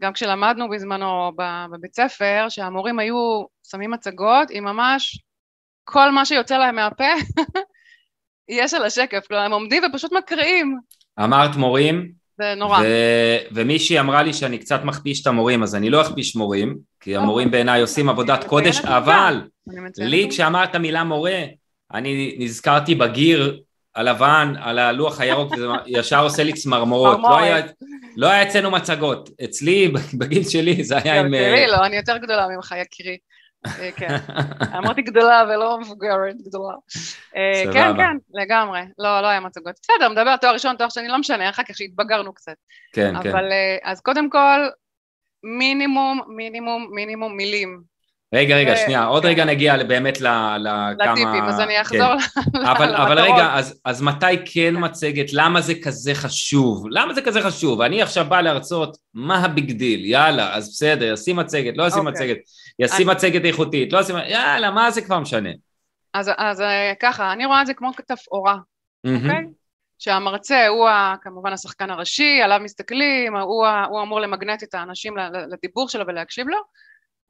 גם כשלמדנו בזמנו בבית ספר, שהמורים היו שמים מצגות עם ממש כל מה שיוצא להם מהפה, יש על השקף, כלומר, הם עומדים ופשוט מקריאים. אמרת מורים, זה נורא. ו- ומישהי אמרה לי שאני קצת מכפיש את המורים, אז אני לא אכפיש מורים, כי המורים בעיניי עושים עבודת קודש, אבל לי כשאמרת מילה מורה, אני נזכרתי בגיר הלבן, על הלוח הירוק, וזה ישר עושה לי צמרמורות. לא היה, לא היה אצלנו מצגות. אצלי, בגיל שלי, זה היה עם... תראי, לא, אני יותר גדולה ממך, יקירי. כן, אמרתי גדולה ולא מבוגרת, גדולה. כן, כן, לגמרי. לא, לא היה מצגות. בסדר, מדבר תואר ראשון, תואר שני, לא משנה, אחר כך שהתבגרנו קצת. כן, כן. אבל אז קודם כל, מינימום, מינימום, מינימום מילים. רגע, רגע, שנייה, עוד כן. רגע נגיע באמת לכמה... לטיפים, אז אני אחזור כן. אבל רגע, אז מתי כן מצגת, למה זה כזה חשוב? למה זה כזה חשוב? אני עכשיו בא להרצות, מה ה big deal? יאללה, אז בסדר, ישים מצגת, לא ישים אוקיי. מצגת, ישים מצגת איכותית, לא ישים... יאללה, מה זה כבר משנה? אז אה, ככה, אני רואה את זה כמו תפאורה, אוקיי? שהמרצה הוא כמובן השחקן הראשי, עליו מסתכלים, הוא אמור למגנט את האנשים לדיבור שלו ולהקשיב לו,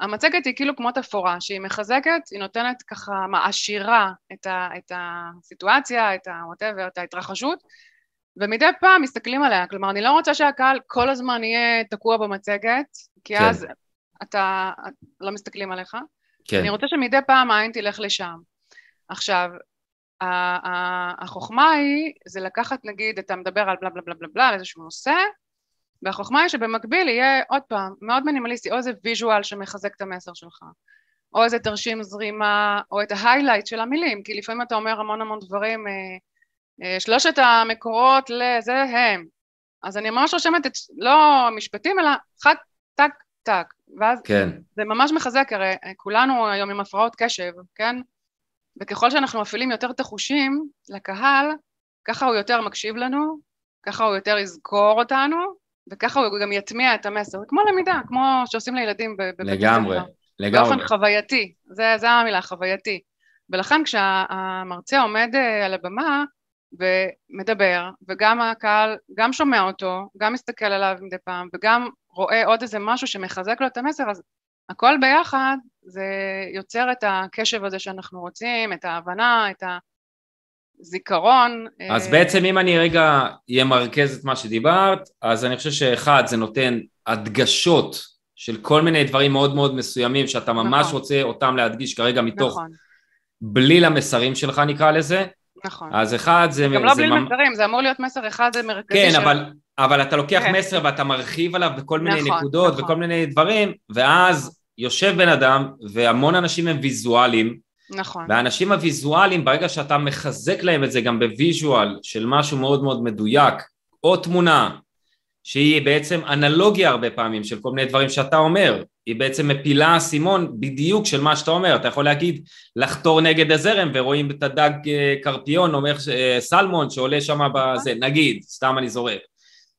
המצגת היא כאילו כמו תפאורה, שהיא מחזקת, היא נותנת ככה, מעשירה את, ה, את הסיטואציה, את ה-whatever, את ההתרחשות, ומדי פעם מסתכלים עליה, כלומר אני לא רוצה שהקהל כל הזמן יהיה תקוע במצגת, כי כן. אז אתה, לא מסתכלים עליך, כן. אני רוצה שמדי פעם העין תלך לשם. עכשיו, החוכמה היא, זה לקחת נגיד, אתה מדבר על בלה בלה בלה בלה בלה, על איזשהו נושא, והחוכמה היא שבמקביל יהיה עוד פעם מאוד מינימליסטי, או איזה visual שמחזק את המסר שלך, או איזה תרשים זרימה, או את ה highlight של המילים, כי לפעמים אתה אומר המון המון דברים, אה, אה, שלושת המקורות לזה הם, אז אני ממש רושמת את, לא משפטים, אלא חד, טק, טק, ואז כן. זה ממש מחזק, הרי אה, כולנו היום עם הפרעות קשב, כן? וככל שאנחנו מפעילים יותר את החושים לקהל, ככה הוא יותר מקשיב לנו, ככה הוא יותר יזכור אותנו, וככה הוא גם יטמיע את המסר, כמו למידה, כמו שעושים לילדים בבית הספר. לגמרי, לגמרי. באופן חווייתי, זה, זה המילה, חווייתי. ולכן כשהמרצה עומד אה, על הבמה ומדבר, וגם הקהל גם שומע אותו, גם מסתכל עליו מדי פעם, וגם רואה עוד איזה משהו שמחזק לו את המסר, אז הכל ביחד זה יוצר את הקשב הזה שאנחנו רוצים, את ההבנה, את ה... זיכרון. אז אה, בעצם אם אני רגע אמרכז את מה שדיברת, אז אני חושב שאחד זה נותן הדגשות של כל מיני דברים מאוד מאוד מסוימים שאתה ממש נכון. רוצה אותם להדגיש כרגע מתוך נכון. בליל המסרים שלך נקרא לזה. נכון. אז אחד זה... גם לא בליל מ... מסרים, זה אמור להיות מסר אחד זה מרכזי כן, של... אבל, אבל אתה לוקח כן. מסר ואתה מרחיב עליו בכל מיני נכון, נקודות נכון. וכל מיני דברים, ואז יושב בן אדם והמון אנשים הם ויזואליים, נכון. והאנשים הוויזואליים, ברגע שאתה מחזק להם את זה גם ב visual של משהו מאוד מאוד מדויק, או תמונה, שהיא בעצם אנלוגיה הרבה פעמים של כל מיני דברים שאתה אומר, היא בעצם מפילה אסימון בדיוק של מה שאתה אומר, אתה יכול להגיד לחתור נגד הזרם ורואים את הדג אה, קרפיון, אומר אה, סלמון שעולה שם בזה, נגיד, סתם אני זורק.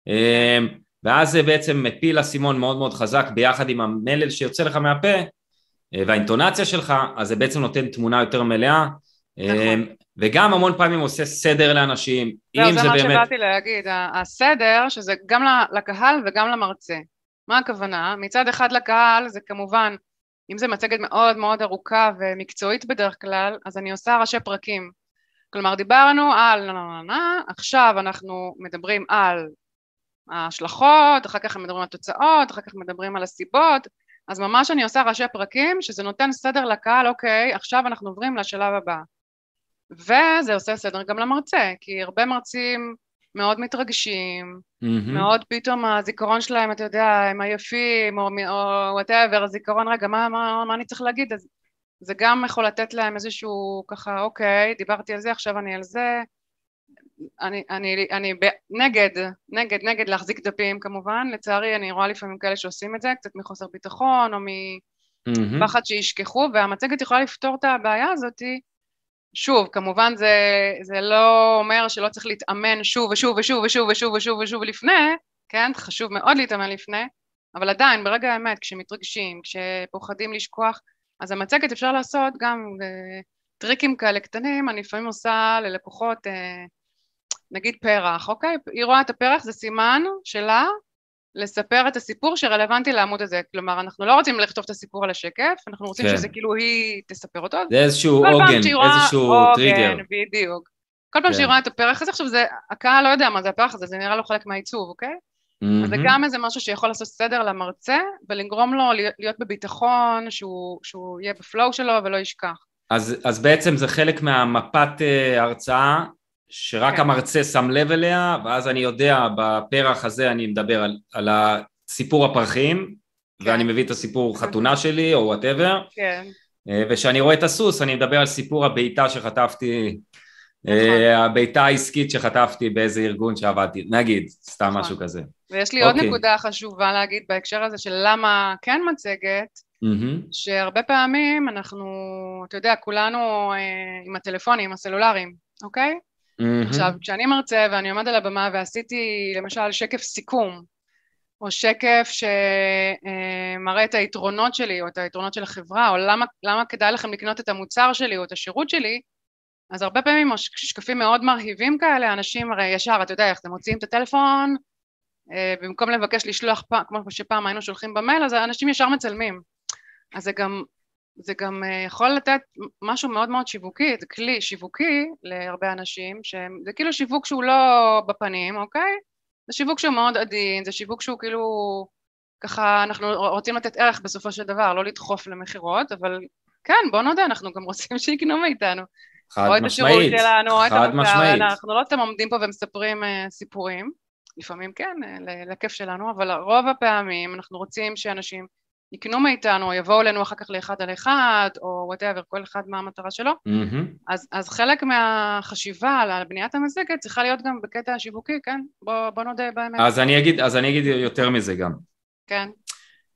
אה, ואז זה בעצם מפיל אסימון מאוד מאוד חזק ביחד עם המלל שיוצא לך מהפה, והאינטונציה שלך, אז זה בעצם נותן תמונה יותר מלאה. נכון. אה, וגם המון פעמים עושה סדר לאנשים, אם זה, זה באמת... זה מה שבאתי להגיד, הסדר, שזה גם לקהל וגם למרצה. מה הכוונה? מצד אחד לקהל זה כמובן, אם זה מצגת מאוד מאוד ארוכה ומקצועית בדרך כלל, אז אני עושה ראשי פרקים. כלומר, דיברנו על נה נה נה, עכשיו אנחנו מדברים על ההשלכות, אחר כך מדברים על התוצאות, אחר כך מדברים על הסיבות, אז ממש אני עושה ראשי פרקים, שזה נותן סדר לקהל, אוקיי, עכשיו אנחנו עוברים לשלב הבא. וזה עושה סדר גם למרצה, כי הרבה מרצים מאוד מתרגשים, mm-hmm. מאוד פתאום הזיכרון שלהם, אתה יודע, הם עייפים, או וואטאבר, הזיכרון, רגע, מה, מה, מה אני צריך להגיד? אז זה גם יכול לתת להם איזשהו ככה, אוקיי, דיברתי על זה, עכשיו אני על זה, אני, אני, אני נגד, נגד, נגד להחזיק דפים כמובן, לצערי אני רואה לפעמים כאלה שעושים את זה, קצת מחוסר ביטחון או מ... mm-hmm. שישכחו, והמצגת יכולה לפתור את הבעיה הזאת. שוב, כמובן זה, זה לא אומר שלא צריך להתאמן שוב ושוב ושוב ושוב ושוב ושוב ושוב לפני, כן? חשוב מאוד להתאמן לפני, אבל עדיין, ברגע האמת, כשמתרגשים, כשפוחדים לשכוח, אז המצגת אפשר לעשות גם טריקים כאלה קטנים, אני לפעמים עושה ללקוחות, אה, נגיד פרח, אוקיי? היא רואה את הפרח, זה סימן שלה לספר את הסיפור שרלוונטי לעמוד הזה. כלומר, אנחנו לא רוצים לכתוב את הסיפור על השקף, אנחנו רוצים כן. שזה כאילו היא תספר אותו. זה איזשהו עוגן, איזשהו טריגר. עוגן, בדיוק. כל פעם כן. שהיא רואה את הפרח הזה, עכשיו זה, הקהל לא יודע מה זה הפרח הזה, זה נראה לו חלק מהעיצוב, אוקיי? Mm-hmm. אז זה גם איזה משהו שיכול לעשות סדר למרצה, ולגרום לו להיות בביטחון, שהוא, שהוא יהיה ב flow שלו ולא ישכח. אז, אז בעצם זה חלק מהמפת uh, הרצאה שרק כן. המרצה שם לב אליה, ואז אני יודע בפרח הזה אני מדבר על, על הסיפור הפרחים, כן. ואני מביא את הסיפור חתונה שלי או whatever, כן. אה, וכשאני רואה את הסוס אני מדבר על סיפור הבעיטה שחטפתי, אה, נכון. הבעיטה העסקית שחטפתי באיזה ארגון שעבדתי, נגיד, סתם נכון. משהו כזה. ויש לי עוד אוקיי. נקודה חשובה להגיד בהקשר הזה של למה כן מצגת, mm-hmm. שהרבה פעמים אנחנו, אתה יודע, כולנו אה, עם הטלפונים, הסלולריים, אוקיי? Mm-hmm. עכשיו, כשאני מרצה ואני עומד על הבמה ועשיתי למשל שקף סיכום, או שקף שמראה את היתרונות שלי או את היתרונות של החברה, או למה, למה כדאי לכם לקנות את המוצר שלי או את השירות שלי, אז הרבה פעמים שקפים מאוד מרהיבים כאלה, אנשים הרי ישר, אתה יודע איך זה, מוציאים את הטלפון, אה, במקום לבקש לשלוח, כמו שפעם היינו שולחים במייל, אז אנשים ישר מצלמים. אז זה גם זה גם אה, יכול לתת משהו מאוד מאוד שיווקי, זה כלי שיווקי להרבה אנשים, שזה כאילו שיווק שהוא לא בפנים, אוקיי? זה שיווק שהוא מאוד עדין, זה שיווק שהוא כאילו, ככה אנחנו רוצים לתת ערך בסופו של דבר, לא לדחוף למכירות, אבל כן, בוא נודה, אנחנו גם רוצים שיקנו מאיתנו. חד משמעית, חד משמעית. אנחנו לא סתם עומדים פה ומספרים uh, סיפורים, לפעמים כן, uh, לכיף שלנו, אבל רוב הפעמים אנחנו רוצים שאנשים יקנו מאיתנו, או יבואו אלינו אחר כך לאחד על אחד, או whatever, כל אחד מה המטרה שלו. Mm-hmm. אז, אז חלק מהחשיבה על בניית המצגת צריכה להיות גם בקטע השיווקי, כן? בוא, בוא נודה באמת. אז אני, אגיד, אז אני אגיד יותר מזה גם. כן.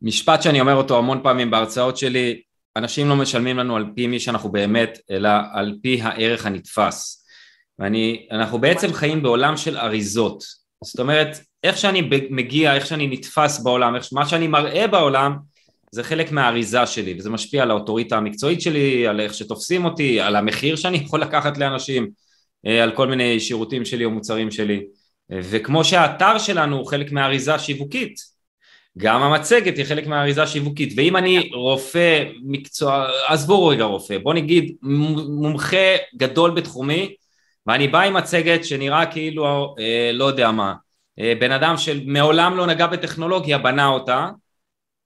משפט שאני אומר אותו המון פעמים בהרצאות שלי, אנשים לא משלמים לנו על פי מי שאנחנו באמת, אלא על פי הערך הנתפס. ואנחנו בעצם חיים בעולם של אריזות. זאת אומרת, איך שאני מגיע, איך שאני נתפס בעולם, איך, מה שאני מראה בעולם, זה חלק מהאריזה שלי וזה משפיע על האוטוריטה המקצועית שלי, על איך שתופסים אותי, על המחיר שאני יכול לקחת לאנשים, אה, על כל מיני שירותים שלי או מוצרים שלי. וכמו שהאתר שלנו הוא חלק מהאריזה השיווקית גם המצגת היא חלק מהאריזה השיווקית. ואם אני רופא מקצוע, עזבו רגע רופא, בוא נגיד מומחה גדול בתחומי ואני בא עם מצגת שנראה כאילו אה, לא יודע מה. אה, בן אדם שמעולם לא נגע בטכנולוגיה בנה אותה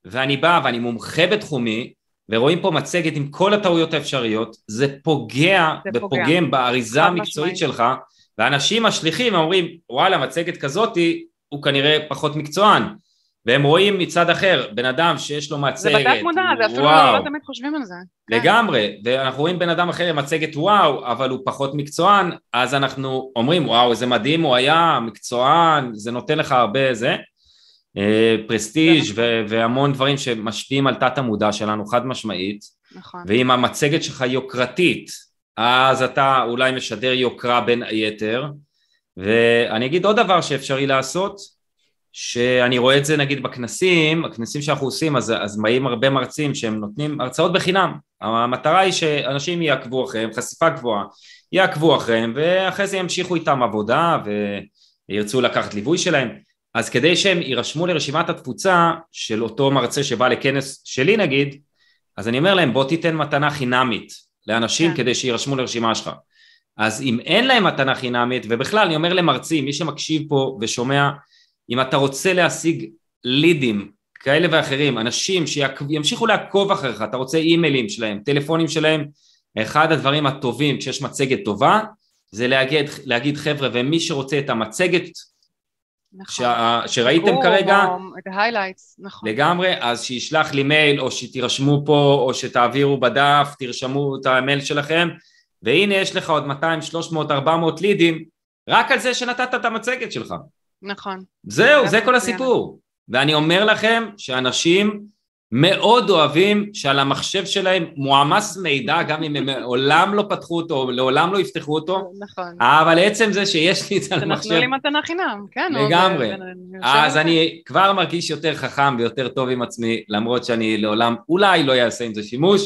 ואני בא ואני מומחה בתחומי ורואים פה מצגת עם כל הטעויות האפשריות, זה פוגע ופוגם באריזה המקצועית שלך ואנשים השליחים אומרים וואלה מצגת כזאתי הוא כנראה פחות מקצוען. והם רואים מצד אחר בן אדם שיש לו מצגת, זה בתת מודע, זה אפילו לא, לא תמיד חושבים על זה. כן. לגמרי, ואנחנו רואים בן אדם אחר עם מצגת וואו, אבל הוא פחות מקצוען, אז אנחנו אומרים וואו איזה מדהים הוא היה, מקצוען, זה נותן לך הרבה זה, פרסטיג' ו- והמון דברים שמשפיעים על תת המודע שלנו חד משמעית. נכון. ואם המצגת שלך יוקרתית אז אתה אולי משדר יוקרה בין היתר. ואני אגיד עוד דבר שאפשרי לעשות שאני רואה את זה נגיד בכנסים, הכנסים שאנחנו עושים אז, אז באים הרבה מרצים שהם נותנים הרצאות בחינם. המטרה היא שאנשים יעקבו אחריהם, חשיפה גבוהה יעקבו אחריהם ואחרי זה ימשיכו איתם עבודה וירצו לקחת ליווי שלהם אז כדי שהם יירשמו לרשימת התפוצה של אותו מרצה שבא לכנס שלי נגיד, אז אני אומר להם בוא תיתן מתנה חינמית לאנשים yeah. כן. כדי שיירשמו לרשימה שלך. אז אם אין להם מתנה חינמית, ובכלל אני אומר למרצים, מי שמקשיב פה ושומע, אם אתה רוצה להשיג לידים כאלה ואחרים, אנשים שימשיכו לעקוב אחריך, אתה רוצה אימיילים שלהם, טלפונים שלהם, אחד הדברים הטובים כשיש מצגת טובה, זה להגיד, להגיד חבר'ה, ומי שרוצה את המצגת נכון. ש... שראיתם כרגע, את ההיילייטס, נכון. לגמרי, אז שישלח לי מייל או שתירשמו פה או שתעבירו בדף, תרשמו את המייל שלכם והנה יש לך עוד 200, 300, 400 לידים רק על זה שנתת את המצגת שלך. נכון. זהו, זה כל הסיפור. ואני אומר לכם שאנשים מאוד אוהבים שעל המחשב שלהם מועמס מידע, גם אם הם מעולם לא פתחו אותו, לעולם לא יפתחו אותו. נכון. אבל עצם זה שיש לי את זה על המחשב... שנתנו לי מתנה חינם, כן. לגמרי. אז אני כבר מרגיש יותר חכם ויותר טוב עם עצמי, למרות שאני לעולם אולי לא אעשה עם זה שימוש,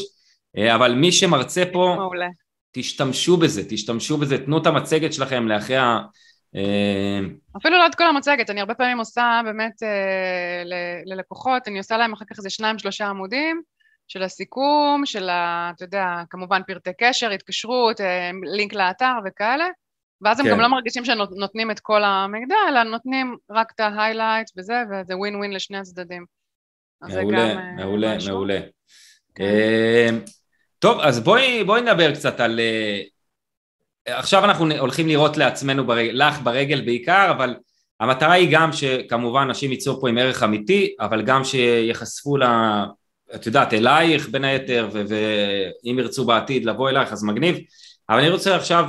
אה, אבל מי שמרצה פה, מעולה. תשתמשו בזה, תשתמשו בזה, תנו את המצגת שלכם לאחרי. אה, אפילו לא את כל המצגת, אני הרבה פעמים עושה באמת אה, ללקוחות, אני עושה להם אחר כך איזה שניים שלושה עמודים של הסיכום, של ה... אתה יודע, כמובן פרטי קשר, התקשרות, אה, לינק לאתר וכאלה, ואז הם כן. גם לא מרגישים שנותנים את כל המידע, אלא נותנים רק את ההיילייט וזה, וזה ווין ווין לשני הצדדים. מעולה, מעולה, מעולה. כן. טוב, אז בואי, בואי נדבר קצת על... עכשיו אנחנו הולכים לראות לעצמנו, ברגל, לך ברגל בעיקר, אבל המטרה היא גם שכמובן אנשים ייצאו פה עם ערך אמיתי, אבל גם שיחשפו ל... את יודעת, אלייך בין היתר, ואם ירצו בעתיד לבוא אלייך אז מגניב, אבל אני רוצה עכשיו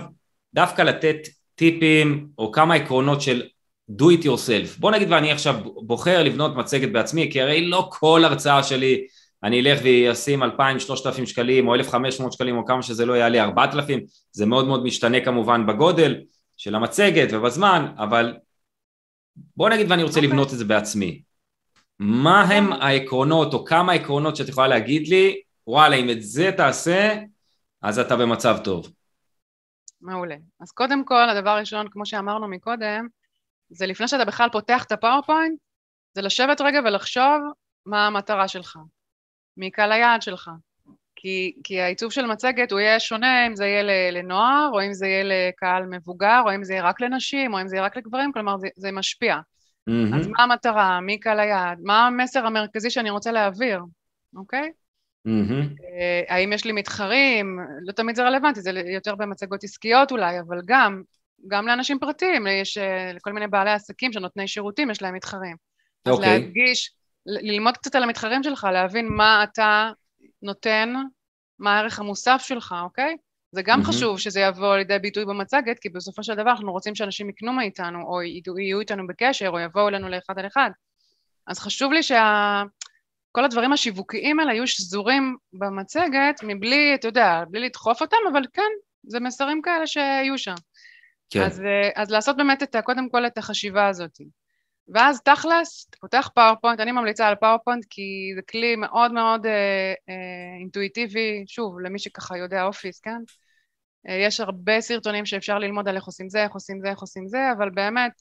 דווקא לתת טיפים או כמה עקרונות של do it yourself. בוא נגיד ואני עכשיו בוחר לבנות מצגת בעצמי, כי הרי לא כל הרצאה שלי אני אלך ואשים 2,000-3,000 שקלים או 1,500 שקלים או כמה שזה לא יעלה 4,000, זה מאוד מאוד משתנה כמובן בגודל של המצגת ובזמן, אבל בוא נגיד ואני רוצה okay. אוקיי. לבנות את זה בעצמי. מה הם העקרונות או כמה עקרונות שאת יכולה להגיד לי, וואלה אם את זה תעשה, אז אתה במצב טוב. מעולה. אז קודם כל, הדבר הראשון, כמו שאמרנו מקודם, זה לפני שאתה בכלל פותח את הפאורפוינט, זה לשבת רגע ולחשוב מה המטרה שלך. מקהל היעד שלך. כי, כי העיצוב של מצגת הוא יהיה שונה אם זה יהיה לנוער, או אם זה יהיה לקהל מבוגר, או אם זה יהיה רק לנשים, או אם זה יהיה רק לגברים, כלומר זה, זה משפיע. Mm-hmm. אז מה המטרה, מי קהל היעד, מה המסר המרכזי שאני רוצה להעביר, אוקיי? Mm-hmm. האם יש לי מתחרים? לא תמיד זה רלוונטי, זה יותר במצגות עסקיות אולי, אבל גם, גם לאנשים פרטיים, יש אה, לכל מיני בעלי עסקים שנותני שירותים, יש להם מתחרים. Okay. אז אוקיי. להדגיש ללמוד קצת על המתחרים שלך, להבין מה אתה נותן, מה הערך המוסף שלך, אוקיי? זה גם mm-hmm. חשוב שזה יבוא לידי ביטוי במצגת, כי בסופו של דבר אנחנו רוצים שאנשים יקנו מאיתנו, או יהיו איתנו בקשר, או יבואו אלינו לאחד על אחד. אז חשוב לי שכל הדברים השיווקיים האלה יהיו שזורים במצגת, מבלי, אתה יודע, בלי לדחוף אותם, אבל כן, זה מסרים כאלה שיהיו שם. כן. אז, אה, אז לעשות באמת את, קודם כל את החשיבה הזאת. ואז תכלס, אתה פותח PowerPoint, אני ממליצה על PowerPoint כי זה כלי מאוד מאוד אה, אה, אינטואיטיבי, שוב, למי שככה יודע Office, כן? אה, יש הרבה סרטונים שאפשר ללמוד על איך עושים זה, איך עושים זה, איך עושים זה, אבל באמת,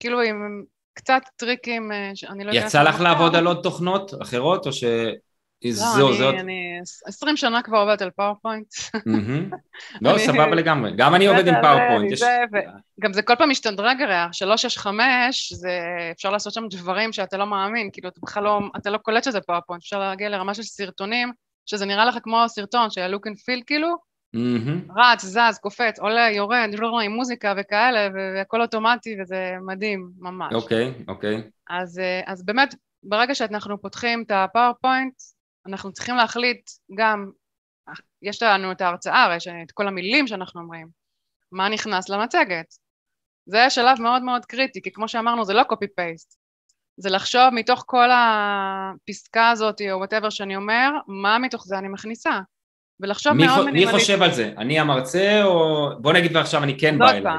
כאילו עם קצת טריקים, אה, אני לא יודעת... יצא לך לעבוד על עוד תוכנות אחרות, או ש... לא, זהו, זאת. אני עשרים שנה כבר עובדת על PowerPoint. לא, סבבה לגמרי. גם אני עובד עם PowerPoint. גם זה כל פעם משתדרג הרי, 365, זה אפשר לעשות שם דברים שאתה לא מאמין, כאילו אתה בכלל לא, אתה לא קולט שזה PowerPoint, אפשר להגיע לרמה של סרטונים, שזה נראה לך כמו סרטון, שה- look and feel כאילו, רץ, זז, קופץ, עולה, יורד, לא עם מוזיקה וכאלה, והכל אוטומטי וזה מדהים, ממש. אוקיי, אוקיי. אז באמת, ברגע שאנחנו פותחים את הפאורפוינט, אנחנו צריכים להחליט גם, יש לנו את ההרצאה, יש את כל המילים שאנחנו אומרים, מה נכנס למצגת. זה שלב מאוד מאוד קריטי, כי כמו שאמרנו זה לא copy-paste, זה לחשוב מתוך כל הפסקה הזאת או whatever שאני אומר, מה מתוך זה אני מכניסה. ולחשוב מאוד מינימליסטי. מי חושב על זה? אני המרצה או... בוא נגיד ועכשיו אני כן בא אליי.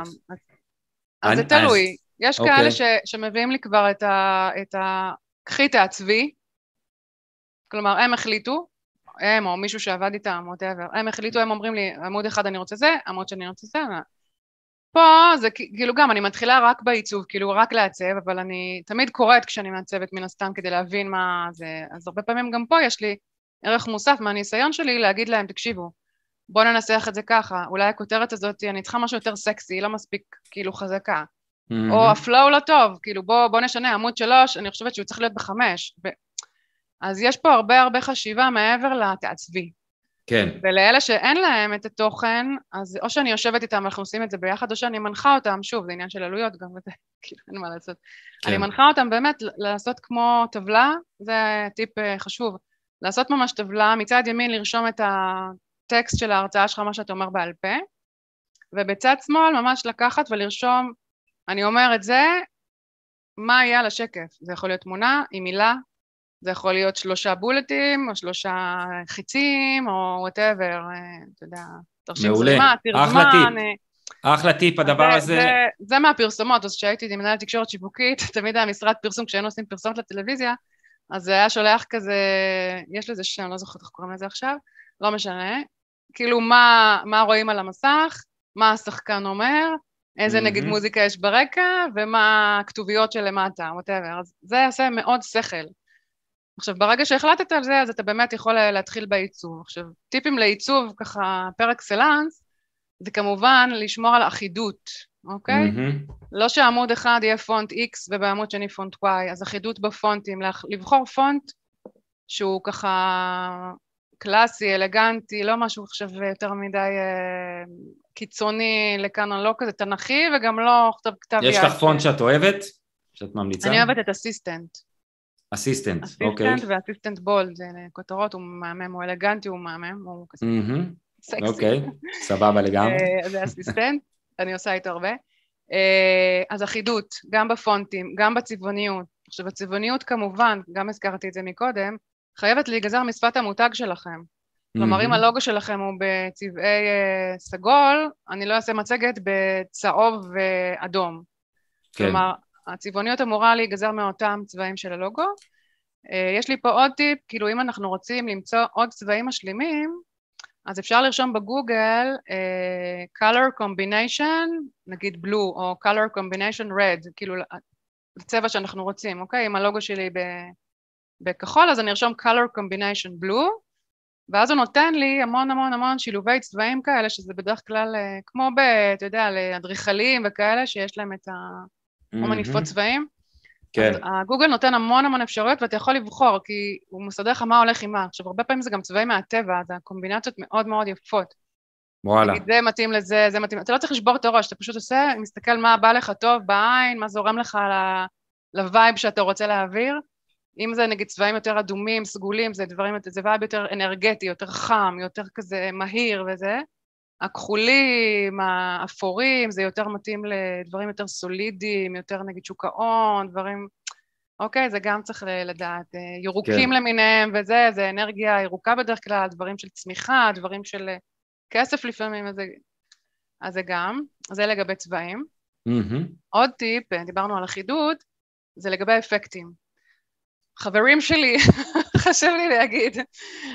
אז זה תלוי. יש אוקיי. כאלה ש, שמביאים לי כבר. את ה... קחי תעצבי, כלומר, הם החליטו, הם או מישהו שעבד איתם, ווטאבר, הם החליטו, הם אומרים לי, עמוד אחד אני רוצה זה, עמוד שאני רוצה זה, פה זה כאילו גם, אני מתחילה רק בעיצוב, כאילו רק לעצב, אבל אני תמיד קוראת כשאני מעצבת מן הסתם כדי להבין מה זה, אז הרבה פעמים גם פה יש לי ערך מוסף מהניסיון שלי להגיד להם, תקשיבו, בואו ננסח את זה ככה, אולי הכותרת הזאת, אני צריכה משהו יותר סקסי, היא לא מספיק כאילו חזקה. Mm-hmm. או הפלואו לא טוב, כאילו בוא, בוא נשנה, עמוד שלוש, אני חושבת שהוא צריך להיות בחמש. אז יש פה הרבה הרבה חשיבה מעבר לתעצבי. כן. ולאלה שאין להם את התוכן, אז או שאני יושבת איתם ואנחנו עושים את זה ביחד, או שאני מנחה אותם, שוב, זה עניין של עלויות גם, וזה, כאילו, אין מה לעשות. כן. אני מנחה אותם באמת לעשות כמו טבלה, זה טיפ אה, חשוב, לעשות ממש טבלה, מצד ימין לרשום את הטקסט של ההרצאה שלך, מה שאתה אומר בעל פה, ובצד שמאל ממש לקחת ולרשום, אני אומר את זה, מה יהיה על השקף? זה יכול להיות תמונה עם מילה, זה יכול להיות שלושה בולטים, או שלושה חיצים, או whatever, אתה יודע, תרשים זרימה, תרגמן. אחלה טיפ. אחלה טיפ, הדבר זה, הזה... זה, זה מהפרסומות, אז כשהייתי מנהלת תקשורת שיווקית, תמיד היה משרד פרסום, כשהיינו עושים פרסומת לטלוויזיה, אז זה היה שולח כזה, יש לזה שם, לא זוכרת איך קוראים לזה עכשיו, לא משנה, כאילו מה, מה רואים על המסך, מה השחקן אומר, איזה mm-hmm. נגיד מוזיקה יש ברקע, ומה הכתוביות שלמטה, ווטאבר. אז זה יעשה מאוד שכל. עכשיו, ברגע שהחלטת על זה, אז אתה באמת יכול להתחיל בעיצוב. עכשיו, טיפים לעיצוב, ככה, פר אקסלנס, זה כמובן לשמור על אחידות, אוקיי? Mm-hmm. לא שעמוד אחד יהיה פונט X ובעמוד שני פונט Y, אז אחידות בפונטים, לבחור פונט שהוא ככה קלאסי, אלגנטי, לא משהו עכשיו יותר מדי אה, קיצוני לכאן או לא כזה תנכי, וגם לא כתב כתב יד. יש לך פונט שאת אוהבת? שאת ממליצה? אני אוהבת את Assistant. Assistant, אוקיי. Assistant ו Assistant Bold, זה כותרות, הוא מהמם, הוא אלגנטי, הוא מהמם, הוא כזה סקסי. אוקיי, סבבה לגמרי. אה, זה Assistant, אני עושה איתו הרבה. אה, אז אחידות, גם בפונטים, גם בצבעוניות. עכשיו, הצבעוניות כמובן, גם הזכרתי את זה מקודם, חייבת להיגזר משפת המותג שלכם. כלומר, אם הלוגו שלכם הוא בצבעי uh, סגול, אני לא אעשה מצגת בצהוב ואדום. כן. כלומר, הצבעוניות אמורה להיגזר מאותם צבעים של הלוגו. Uh, יש לי פה עוד טיפ, כאילו אם אנחנו רוצים למצוא עוד צבעים משלימים, אז אפשר לרשום בגוגל uh, color combination, נגיד blue, או color combination red, כאילו הצבע שאנחנו רוצים, אוקיי? אם הלוגו שלי בכחול, אז אני ארשום color combination blue, ואז הוא נותן לי המון המון המון שילובי צבעים כאלה, שזה בדרך כלל אה, כמו ב... אתה יודע, לאדריכלים וכאלה, שיש להם את ה... כמו מניפות צבעים. כן. אז הגוגל נותן המון המון אפשרויות ואתה יכול לבחור, כי הוא מסדר לך מה הולך עם מה. עכשיו, הרבה פעמים זה גם צבעים מהטבע, אז הקומבינציות מאוד מאוד יפות. וואלה. נגיד, זה מתאים לזה, זה מתאים, אתה לא צריך לשבור את הראש, אתה פשוט עושה, מסתכל מה בא לך טוב בעין, מה זורם לך ל vibe שאתה רוצה להעביר. אם זה נגיד צבעים יותר אדומים, סגולים, זה דברים, זה vibe יותר אנרגטי, יותר חם, יותר כזה מהיר וזה. הכחולים, האפורים, זה יותר מתאים לדברים יותר סולידיים, יותר נגיד שוק ההון, דברים... אוקיי, זה גם צריך לדעת. אה, ירוקים כן. למיניהם וזה, זה אנרגיה ירוקה בדרך כלל, דברים של צמיחה, דברים של אה, כסף לפעמים, אז זה, אז זה גם. זה לגבי צבעים. Mm-hmm. עוד טיפ, אה, דיברנו על אחידות, זה לגבי אפקטים. חברים שלי, חשוב לי להגיד,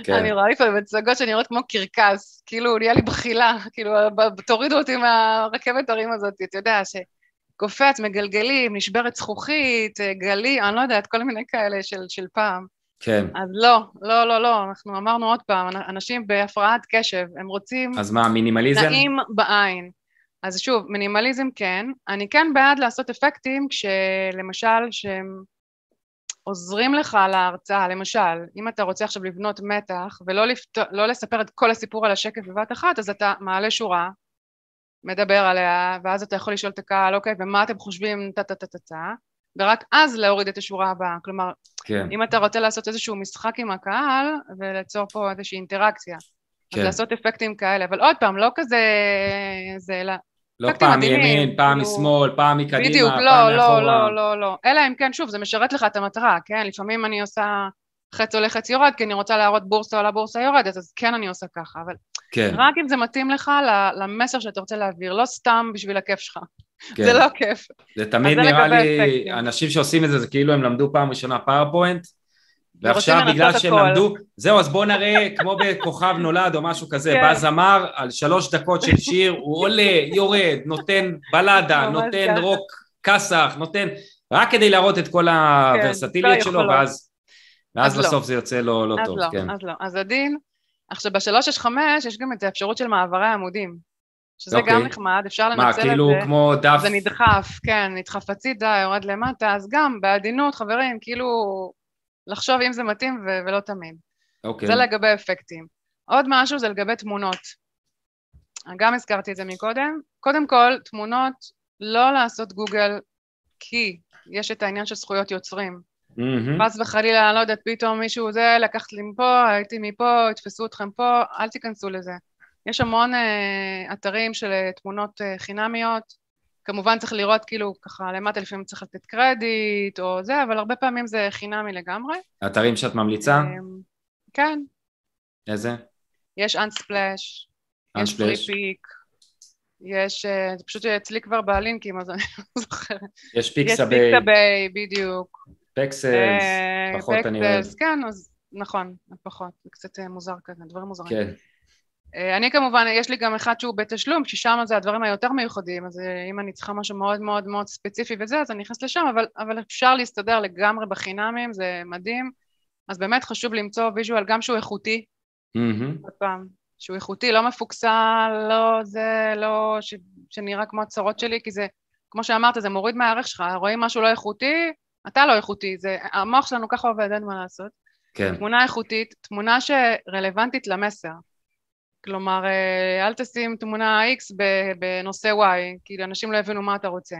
כן. אני רואה לפעמים מצגות שאני רואה כמו קרקס, כאילו נהיה לי בחילה, כאילו תורידו אותי מהרכבת הרים הזאת, אתה יודע, שקופץ, מגלגלים, נשברת זכוכית, גלי, אני לא יודעת, כל מיני כאלה של, של פעם. כן. אז לא, לא, לא, לא, אנחנו אמרנו עוד פעם, אנשים בהפרעת קשב, הם רוצים... אז מה, מינימליזם? נעים בעין. אז שוב, מינימליזם כן, אני כן בעד לעשות אפקטים כשלמשל שהם עוזרים לך להרצאה, למשל, אם אתה רוצה עכשיו לבנות מתח ולא לפת... לא לספר את כל הסיפור על השקף בבת אחת, אז אתה מעלה שורה, מדבר עליה, ואז אתה יכול לשאול את הקהל, אוקיי, ומה אתם חושבים, טה-טה-טה-טה, ורק אז להוריד את השורה הבאה. כלומר, כן. אם אתה רוצה לעשות איזשהו משחק עם הקהל וליצור פה איזושהי אינטראקציה, כן. אז לעשות אפקטים כאלה, אבל עוד פעם, לא כזה, זה, לא פעם מימין, פעם כאילו- משמאל, פעם מקדימה, בדיוק, פעם לא, לא, מאחורה. בדיוק, לא, לא, לא, לא. אלא אם כן, שוב, זה משרת לך את המטרה, כן? לפעמים אני עושה חץ עולה חץ יורד, כי אני רוצה להראות בורסה עולה בורסה יורדת, אז כן אני עושה ככה, אבל כן. רק אם זה מתאים לך למסר שאתה רוצה להעביר, לא סתם בשביל הכיף שלך. כן. זה לא כיף. זה תמיד נראה לי, אפקטים. אנשים שעושים את זה, זה כאילו הם למדו פעם ראשונה PowerPoint, ועכשיו בגלל שהם למדו, זהו אז בואו נראה כמו בכוכב נולד או משהו כזה, כן. בא זמר על שלוש דקות של שיר, הוא עולה, יורד, נותן בלדה, נותן רוק כסח, נותן, רק כדי להראות את כל הוורסטיליות כן, שלו, ואז, ואז בסוף לא. זה יוצא לו לא הכי טוב, לא, כן. אז לא, אז הדין, עכשיו בשלוש שש חמש יש גם את האפשרות של מעברי עמודים, שזה אוקיי. גם נחמד, אפשר לנצל את זה. מה, כאילו כמו דף? זה נדחף, כן, נדחף הצידה, יורד למטה, אז גם בעדינות, חברים, כאילו לחשוב אם זה מתאים ו- ולא תמיד. אוקיי. זה לגבי אפקטים. עוד משהו זה לגבי תמונות. גם הזכרתי את זה מקודם. קודם כל, תמונות, לא לעשות גוגל כי יש את העניין של זכויות יוצרים. Mm-hmm. וחלילה, לא יודעת, פתאום מישהו זה, לקחת לי מפה, הייתי מפה, יתפסו אתכם פה, אל תיכנסו לזה. יש המון uh, אתרים של uh, תמונות uh, חינמיות, כמובן צריך לראות כאילו ככה למטה לפעמים צריך לתת קרדיט או זה, אבל הרבה פעמים זה חינמי לגמרי. אתרים שאת ממליצה? אמ, כן. איזה? יש Unsplash, יש Freepik, יש, אה, זה פשוט אצלי כבר בלינקים, אז אני לא זוכרת. יש Pixabay. יש Pixabay, בדיוק. Pexels, אה, פחות אני אוהב. כן, אז נכון, פחות, זה קצת אה, מוזר כזה, דברים מוזרים. כן. אני כמובן, יש לי גם אחד שהוא בתשלום, ששם זה הדברים היותר מיוחדים, אז אם אני צריכה משהו מאוד מאוד מאוד ספציפי וזה, אז אני נכנסת לשם, אבל, אבל אפשר להסתדר לגמרי בחינמים, זה מדהים. אז באמת חשוב למצוא ויז'ואל גם שהוא איכותי, mm-hmm. פעם, שהוא איכותי, לא מפוקסל, לא זה, לא ש, שנראה כמו הצרות שלי, כי זה, כמו שאמרת, זה מוריד מהערך שלך, רואים משהו לא איכותי, אתה לא איכותי, זה, המוח שלנו ככה עובד, אין מה לעשות. כן. תמונה איכותית, תמונה שרלוונטית למסר. כלומר, אה, אל תשים תמונה X בנושא Y, כי אנשים לא יבינו מה אתה רוצה.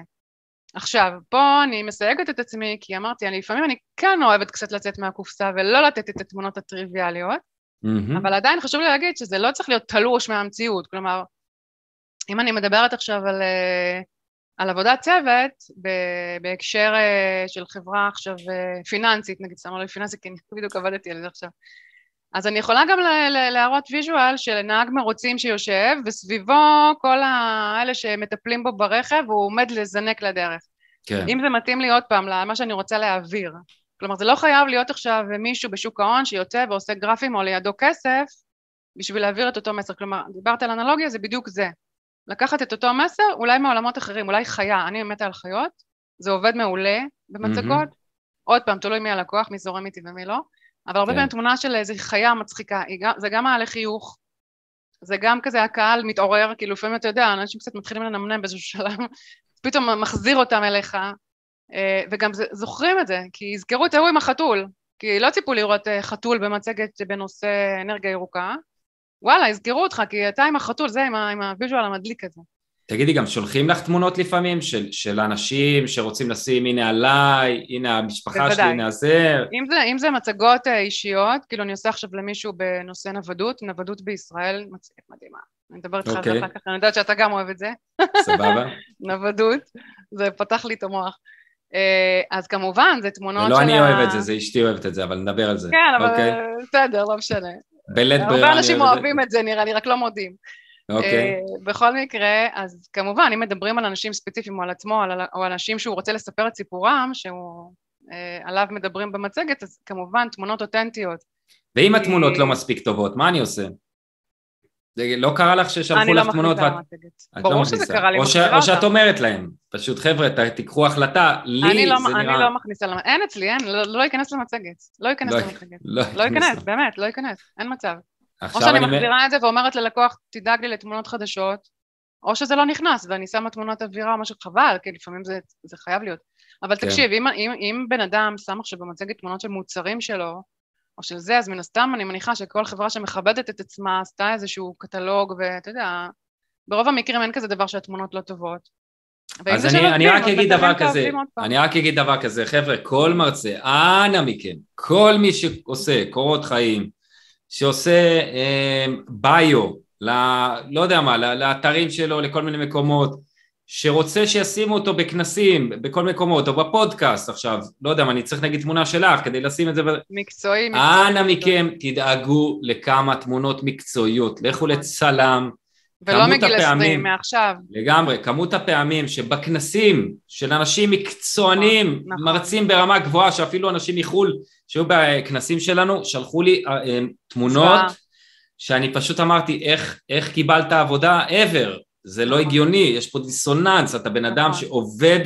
עכשיו, פה אני מסייגת את עצמי, כי אמרתי, אני לפעמים אני כן אוהבת קצת לצאת מהקופסה ולא לתת את התמונות הטריוויאליות, mm-hmm. אבל עדיין חשוב לי להגיד שזה לא צריך להיות תלוש מהמציאות, כלומר, אם אני מדברת עכשיו על, אה, על עבודת צוות, בהקשר אה, של חברה עכשיו פיננסית, נגיד, שמה לי פיננסית, כי אני בדיוק עבדתי על זה עכשיו, אז אני יכולה גם להראות visual של נהג מרוצים שיושב, וסביבו כל האלה שמטפלים בו ברכב, והוא עומד לזנק לדרך. כן. אם זה מתאים לי עוד פעם למה שאני רוצה להעביר. כלומר, זה לא חייב להיות עכשיו מישהו בשוק ההון שיוצא ועושה גרפים או לידו כסף בשביל להעביר את אותו מסר. כלומר, דיברת על אנלוגיה, זה בדיוק זה. לקחת את אותו מסר, אולי מעולמות אחרים, אולי חיה, אני מתה על חיות, זה עובד מעולה במצגות. Mm-hmm. עוד פעם, תלוי מי הלקוח, מי זורם איתי ומי לא. אבל הרבה כן. פעמים תמונה של איזו חיה מצחיקה, זה גם מעלה חיוך, זה גם כזה הקהל מתעורר, כאילו לפעמים אתה יודע, אנשים קצת מתחילים לנמנם באיזשהו שלב, פתאום מחזיר אותם אליך, אה, וגם זוכרים את זה, כי יזכרו את ההוא עם החתול, כי לא ציפו לראות אה, חתול במצגת בנושא אנרגיה ירוקה, וואלה, יזכרו אותך, כי אתה עם החתול, זה עם הוויז'ואל המדליק הזה. תגידי, גם שולחים לך תמונות לפעמים של, של אנשים שרוצים לשים, הנה עליי, הנה המשפחה בוודאי. שלי, הנה הזה? אם זה, אם זה מצגות אה, אישיות, כאילו אני עושה עכשיו למישהו בנושא נוודות, נוודות בישראל, מצגת מדהימה. אני מדברת איתך על זה אוקיי. אחר כך, אני יודעת שאתה גם אוהב את זה. סבבה. נוודות, זה פתח לי את המוח. אה, אז כמובן, זה תמונות של ה... לא אני אוהב את זה, זה אשתי אוהבת את זה, אבל נדבר על זה. כן, אבל אוקיי. בסדר, לא משנה. בלית ברירה. הרבה אנשים אוהבים את זה, נראה לי, רק לא מודים. אוקיי. Okay. Uh, בכל מקרה, אז כמובן, אם מדברים על אנשים ספציפיים או על עצמו, על, או אנשים שהוא רוצה לספר את סיפורם, שהוא, uh, עליו מדברים במצגת, אז כמובן, תמונות אותנטיות. ואם התמונות לא מספיק טובות, מה אני עושה? זה לא קרה לך ששלחו לך תמונות ואת... לא ברור לא שזה קרה לי, או, ש... או שאת אומרת להם, פשוט חבר'ה, תיקחו החלטה, לי לא, זה אני נראה... אני לא מכניסה, למ... אין אצלי, אין, לא, לא ייכנס למצגת, לא ייכנס לא, למצגת, לא, לא ייכנס, באמת, לא ייכנס, אין מצב. או שאני אני... מחזירה את זה ואומרת ללקוח, תדאג לי לתמונות חדשות, או שזה לא נכנס ואני שמה תמונות אווירה או משהו חבל, כי לפעמים זה, זה חייב להיות. אבל כן. תקשיב, אם, אם, אם בן אדם שם עכשיו במצגת תמונות של מוצרים שלו, או של זה, אז מן הסתם אני מניחה שכל חברה שמכבדת את עצמה עשתה איזשהו קטלוג, ואתה יודע, ברוב המקרים אין כזה דבר שהתמונות לא טובות. אז אני, אני רק אגיד דבר כזה, אני רק אגיד דבר כזה, חבר'ה, כל מרצה, אנא מכם, כל מי שעושה קורות חיים, שעושה אה, ביו, ל, לא יודע מה, לאתרים שלו, לכל מיני מקומות, שרוצה שישימו אותו בכנסים, בכל מקומות, או בפודקאסט עכשיו, לא יודע מה, אני צריך נגיד תמונה שלך כדי לשים את זה. מקצועי, מקצועי. אנא מכם, תדאגו לכמה תמונות מקצועיות, לכו לצלם. ולא מגיל עשרים, מעכשיו. לגמרי, כמות הפעמים שבכנסים של אנשים מקצוענים, נכון, נכון. מרצים ברמה גבוהה, שאפילו אנשים מחו"ל שהיו בכנסים שלנו, שלחו לי uh, תמונות, שאני פשוט אמרתי, איך, איך קיבלת עבודה ever, זה לא נכון. הגיוני, יש פה דיסוננס, אתה בן אדם נכון. שעובד,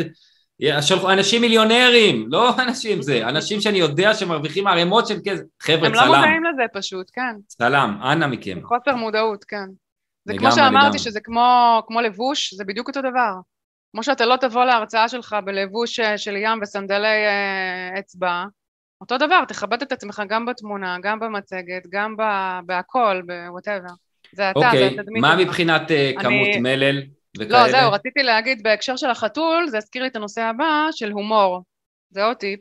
אנשים מיליונרים, לא אנשים זה, אנשים שאני יודע שמרוויחים ערימות של כסף, חבר'ה, צלם. הם לא מודעים לזה פשוט, כן. צלם, אנא מכם. חוסר מודעות, כן. זה כמו שאמרתי, שזה כמו, כמו לבוש, זה בדיוק אותו דבר. כמו שאתה לא תבוא להרצאה שלך בלבוש אה, של ים וסנדלי אה, אצבע, אותו דבר, תכבד את עצמך גם בתמונה, גם במצגת, גם בהכל, בוואטאבר. זה אתה, אוקיי, זה התדמית. מה מבחינת uh, כמות אני... מלל וכאלה? לא, זהו, רציתי להגיד בהקשר של החתול, זה הזכיר לי את הנושא הבא של הומור. זה עוד טיפ.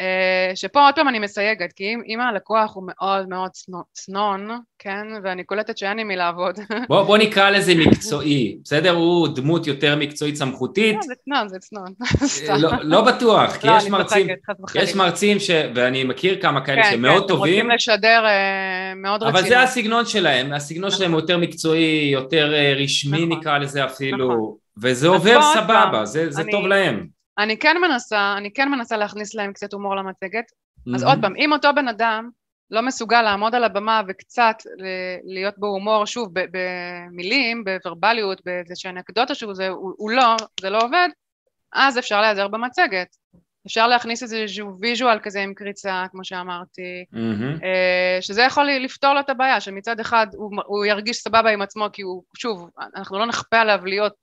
אה, שפה עוד פעם אני מסייגת, כי אם, אם הלקוח הוא מאוד מאוד צנון, כן, ואני קולטת שאין עם מי לעבוד. בוא, בוא נקרא לזה מקצועי, בסדר? הוא דמות יותר מקצועית סמכותית. לא, זה צנון, זה צנון. אה, לא, לא בטוח, כי לא, יש מרצים, יש מרצים ש... ואני מכיר כמה כאלה כן, שמאוד כן, טובים. רוצים לשדר אה, מאוד רצינות. אבל זה הסגנון שלהם, הסגנון נכון. שלהם יותר מקצועי, יותר רשמי נכון. נקרא לזה אפילו, נכון. וזה עובר סבבה, זה, זה אני... טוב להם. אני כן מנסה, אני כן מנסה להכניס להם קצת הומור למצגת. Mm-hmm. אז עוד פעם, אם אותו בן אדם לא מסוגל לעמוד על הבמה וקצת להיות בו הומור, שוב, במילים, בוורבליות, באיזושהי אנקדוטה שהוא זה, הוא, הוא לא, זה לא עובד, אז אפשר להיעזר במצגת. אפשר להכניס איזשהו ויז'ואל כזה עם קריצה, כמו שאמרתי, mm-hmm. שזה יכול לפתור לו את הבעיה, שמצד אחד הוא, הוא ירגיש סבבה עם עצמו, כי הוא, שוב, אנחנו לא נכפה עליו להיות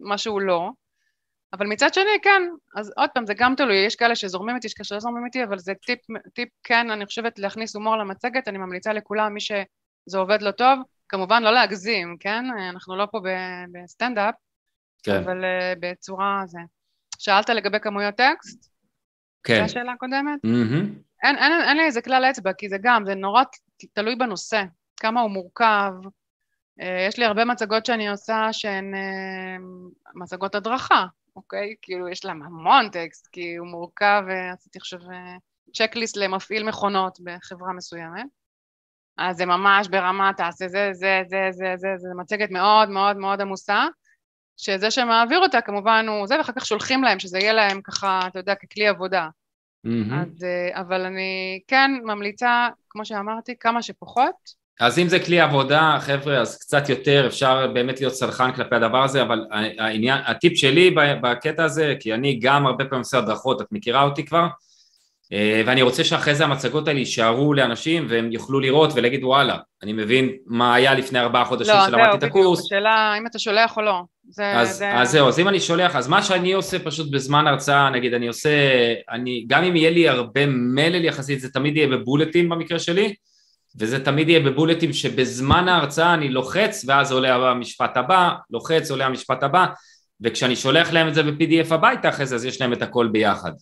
מה שהוא לא, אבל מצד שני, כן, אז עוד פעם, זה גם תלוי, יש כאלה שזורמים איתי, יש כאלה שלא זורמים איתי, אבל זה טיפ, טיפ כן, אני חושבת, להכניס הומור למצגת, אני ממליצה לכולם, מי שזה עובד לא טוב, כמובן לא להגזים, כן? אנחנו לא פה בסטנדאפ, כן. אבל uh, בצורה זה. שאלת לגבי כמויות טקסט? כן. זו השאלה הקודמת? Mm-hmm. אין, אין, אין לי איזה כלל אצבע, כי זה גם, זה נורא תלוי בנושא, כמה הוא מורכב. Uh, יש לי הרבה מצגות שאני עושה שהן uh, מצגות הדרכה, אוקיי? כאילו יש להם המון טקסט, כי הוא מורכב, עשיתי עכשיו צ'קליסט למפעיל מכונות בחברה מסוימת. אז זה ממש ברמה, תעשה זה, זה, זה, זה, זה, זה מצגת מאוד מאוד מאוד עמוסה, שזה שמעביר אותה כמובן הוא זה, ואחר כך שולחים להם, שזה יהיה להם ככה, אתה יודע, ככלי עבודה. Mm-hmm. אז, אבל אני כן ממליצה, כמו שאמרתי, כמה שפחות, אז אם זה כלי עבודה, חבר'ה, אז קצת יותר, אפשר באמת להיות סלחן כלפי הדבר הזה, אבל העניין, הטיפ שלי בקטע הזה, כי אני גם הרבה פעמים עושה הדרכות, את מכירה אותי כבר, אה, ואני רוצה שאחרי זה המצגות האלה יישארו לאנשים והם יוכלו לראות ולהגיד וואלה, אני מבין מה היה לפני ארבעה חודשים לא, שלמדתי את הקורס. לא, זהו, בדיוק, השאלה אם אתה שולח או לא. זה, אז, זה... אז זהו, אז אם אני שולח, אז מה שאני עושה פשוט בזמן הרצאה, נגיד אני עושה, אני, גם אם יהיה לי הרבה מלל יחסית, זה תמיד יהיה בבולטים במקרה שלי, וזה תמיד יהיה בבולטים שבזמן ההרצאה אני לוחץ ואז עולה המשפט הבא, לוחץ, עולה המשפט הבא, וכשאני שולח להם את זה ב-PDF הביתה אחרי זה, אז יש להם את הכל ביחד.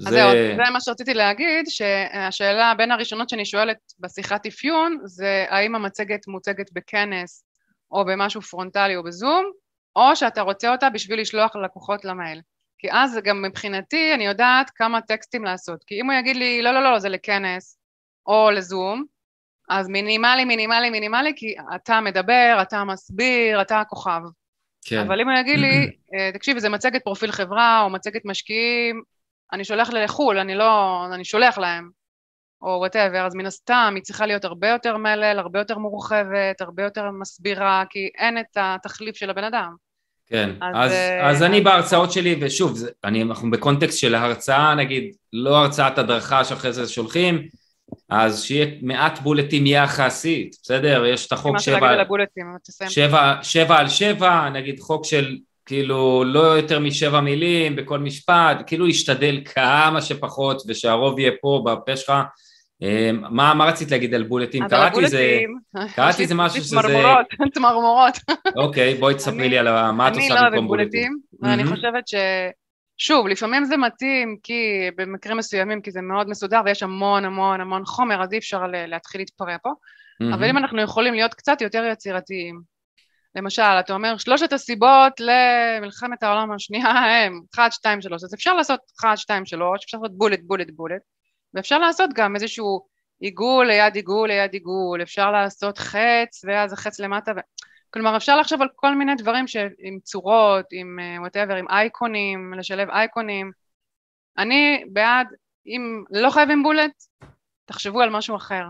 אז זה... זהו, זה מה שרציתי להגיד, שהשאלה בין הראשונות שאני שואלת בשיחת אפיון, זה האם המצגת מוצגת בכנס או במשהו פרונטלי או בזום, או שאתה רוצה אותה בשביל לשלוח ללקוחות למייל. כי אז גם מבחינתי אני יודעת כמה טקסטים לעשות. כי אם הוא יגיד לי, לא, לא, לא, זה לכנס או לזום, אז מינימלי, מינימלי, מינימלי, כי אתה מדבר, אתה מסביר, אתה הכוכב. כן. אבל אם הוא יגיד לי, אה, תקשיב, זה מצגת פרופיל חברה או מצגת משקיעים, אני שולח לחו"ל, אני לא, אני שולח להם, או whatever, אז מן הסתם היא צריכה להיות הרבה יותר מלל, הרבה יותר מורחבת, הרבה יותר מסבירה, כי אין את התחליף של הבן אדם. כן, אז, אז, uh, אז אני בהרצאות שלי, ושוב, זה, אני, אנחנו בקונטקסט של הרצאה, נגיד, לא הרצאת הדרכה שאחרי זה שולחים, אז שיהיה מעט בולטים יחסית, בסדר? יש את החוק שבע, שבע, שבע על שבע, נגיד חוק של כאילו לא יותר משבע מילים בכל משפט, כאילו להשתדל כמה שפחות ושהרוב יהיה פה בפה שלך. אמ, מה, מה רצית להגיד על בולטים? קראתי זה, קראתי זה משהו שזה... צמרמורות, צמרמורות. אוקיי, בואי תספרי לי על מה את עושה במקום בולטים. אני לא אוהבת בולטים, ואני חושבת ש... שוב, לפעמים זה מתאים כי במקרים מסוימים, כי זה מאוד מסודר ויש המון המון המון חומר, אז אי אפשר להתחיל להתפרע פה. Mm-hmm. אבל אם אנחנו יכולים להיות קצת יותר יצירתיים, למשל, אתה אומר, שלושת הסיבות למלחמת העולם השנייה הם 1, 2, 3, אז אפשר לעשות 1, 2, 3, אפשר לעשות בולט, בולט, בולט, ואפשר לעשות גם איזשהו עיגול ליד עיגול ליד עיגול, אפשר לעשות חץ ואז החץ למטה, ו... כלומר אפשר לחשוב על כל מיני דברים ש... עם צורות, עם whatever, אה, עם אייקונים, לשלב אייקונים. אני בעד, אם לא חייבים bullet, תחשבו על משהו אחר.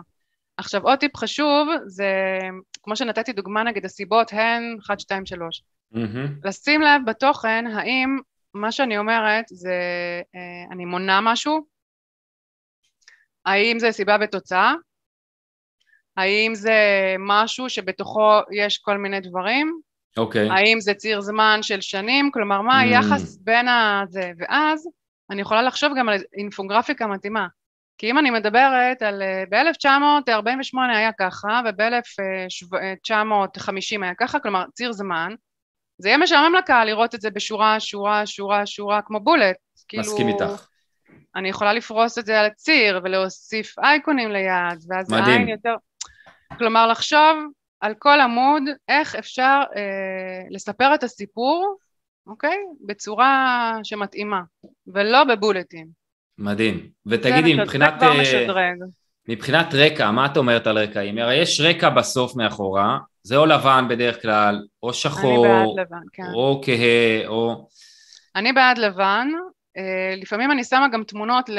עכשיו עוד טיפ חשוב זה, כמו שנתתי דוגמה נגיד הסיבות הן 1, 2, 3. Mm-hmm. לשים לב בתוכן האם מה שאני אומרת זה אה, אני מונה משהו, האם זה סיבה ותוצאה, האם זה משהו שבתוכו יש כל מיני דברים? אוקיי. Okay. האם זה ציר זמן של שנים? כלומר, מה mm. היחס בין הזה? ואז אני יכולה לחשוב גם על אינפוגרפיקה מתאימה. כי אם אני מדברת על... ב-1948 היה ככה, וב-1950 היה ככה, כלומר, ציר זמן, זה יהיה משעמם לקהל לראות את זה בשורה, שורה, שורה, שורה, כמו בולט. מסכים כאילו... איתך. אני יכולה לפרוס את זה על הציר ולהוסיף אייקונים ליד, ואז מדהים. העין יותר... כלומר, לחשוב על כל עמוד, איך אפשר אה, לספר את הסיפור, אוקיי? בצורה שמתאימה, ולא בבולטים. מדהים. ותגידי, מבחינת... זה כבר אה, משדרג. מבחינת רקע, מה את אומרת על רקעים? הרי יש רקע בסוף מאחורה, זה או לבן בדרך כלל, או שחור, לבן, כן. או כהה, או... אני בעד לבן, לפעמים אני שמה גם תמונות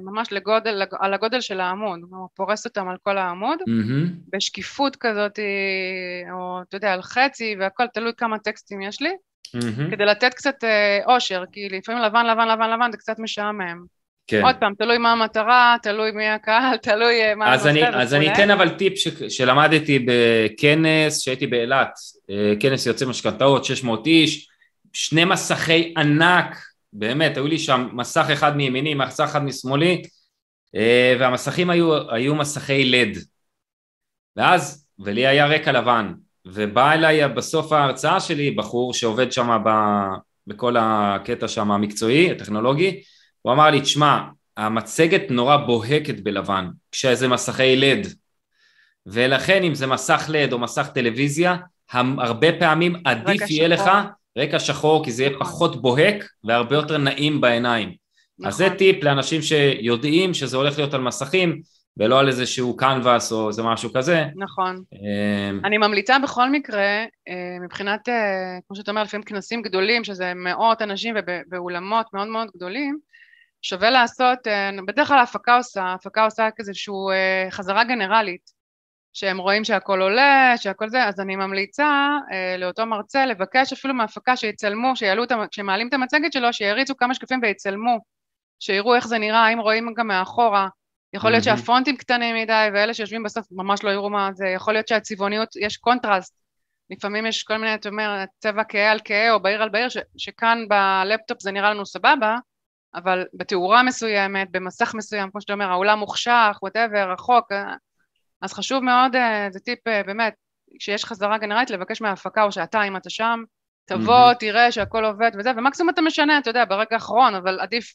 ממש לגודל, לג- על הגודל של העמוד, כלומר פורסת אותם על כל העמוד, מהמם, בשקיפות כזאת, אה, או אתה יודע, על חצי והכל, תלוי כמה טקסטים יש לי, מהמם. כדי לתת קצת אה, אושר, כי לפעמים לבן, לבן, לבן, לבן, זה קצת משעמם. כן. עוד פעם, תלוי מה המטרה, תלוי מי הקהל, תלוי אה, מה אז אני, אז אני. אתן אבל טיפ ש, שלמדתי בכנס, שהייתי באילת, אה, כנס יוצא משכנתאות, 600 איש, שני מסכי ענק, באמת, היו לי שם מסך אחד מימיני, מסך אחד משמאלי, אה, והמסכים היו, היו מסכי לד. ואז, ולי היה רקע לבן, ובא אליי בסוף ההרצאה שלי בחור שעובד שם בכל הקטע שם המקצועי, הטכנולוגי, הוא אמר לי, תשמע, המצגת נורא בוהקת בלבן, כשזה מסכי לד, ולכן אם זה מסך לד או מסך טלוויזיה, הרבה פעמים עדיף יהיה לך שחור. רקע שחור, כי זה יהיה נכון. פחות בוהק והרבה יותר נעים בעיניים. אז זה נכון. טיפ לאנשים שיודעים שזה הולך להיות על מסכים, ולא על איזשהו קנבס או איזה משהו כזה. נכון. אמ, אני ממליצה בכל מקרה, אה, מבחינת, אה, כמו שאתה אומר, לפעמים כנסים גדולים, שזה מאות אנשים ובאולמות מאוד מאוד גדולים, שווה לעשות, אה, בדרך כלל ההפקה עושה, ההפקה עושה איזושהי חזרה גנרלית, שהם רואים שהכל עולה, שהכל זה, אז אני ממליצה אה, לאותו מרצה לבקש אפילו מההפקה שיצלמו, שיעלו, כשמעלים את המצגת שלו, שיריצו כמה שקפים ויצלמו, שיראו איך זה נראה, האם רואים גם מאחורה. יכול להיות. שהפונטים קטנים מדי, ואלה שיושבים בסוף ממש לא יראו מה זה, יכול להיות שהצבעוניות, יש קונטרסט. לפעמים יש כל מיני, אתה אומר, צבע כהה על כהה או בהיר על בהיר, ש- שכאן בלפטופ זה נראה לנו סבבה, אבל בתאורה מסוימת, במסך מסוים, כמו שאתה אומר, האולם מוחשך, whatever, רחוק, אה, אז חשוב מאוד, אה, זה טיפ אה, באמת, כשיש חזרה גנרלית, לבקש מההפקה או שאתה, אם אתה שם, תבוא, מהמם. תראה שהכל עובד וזה, ומקסימום אתה משנה, אתה יודע, ברגע האחרון, אבל עדיף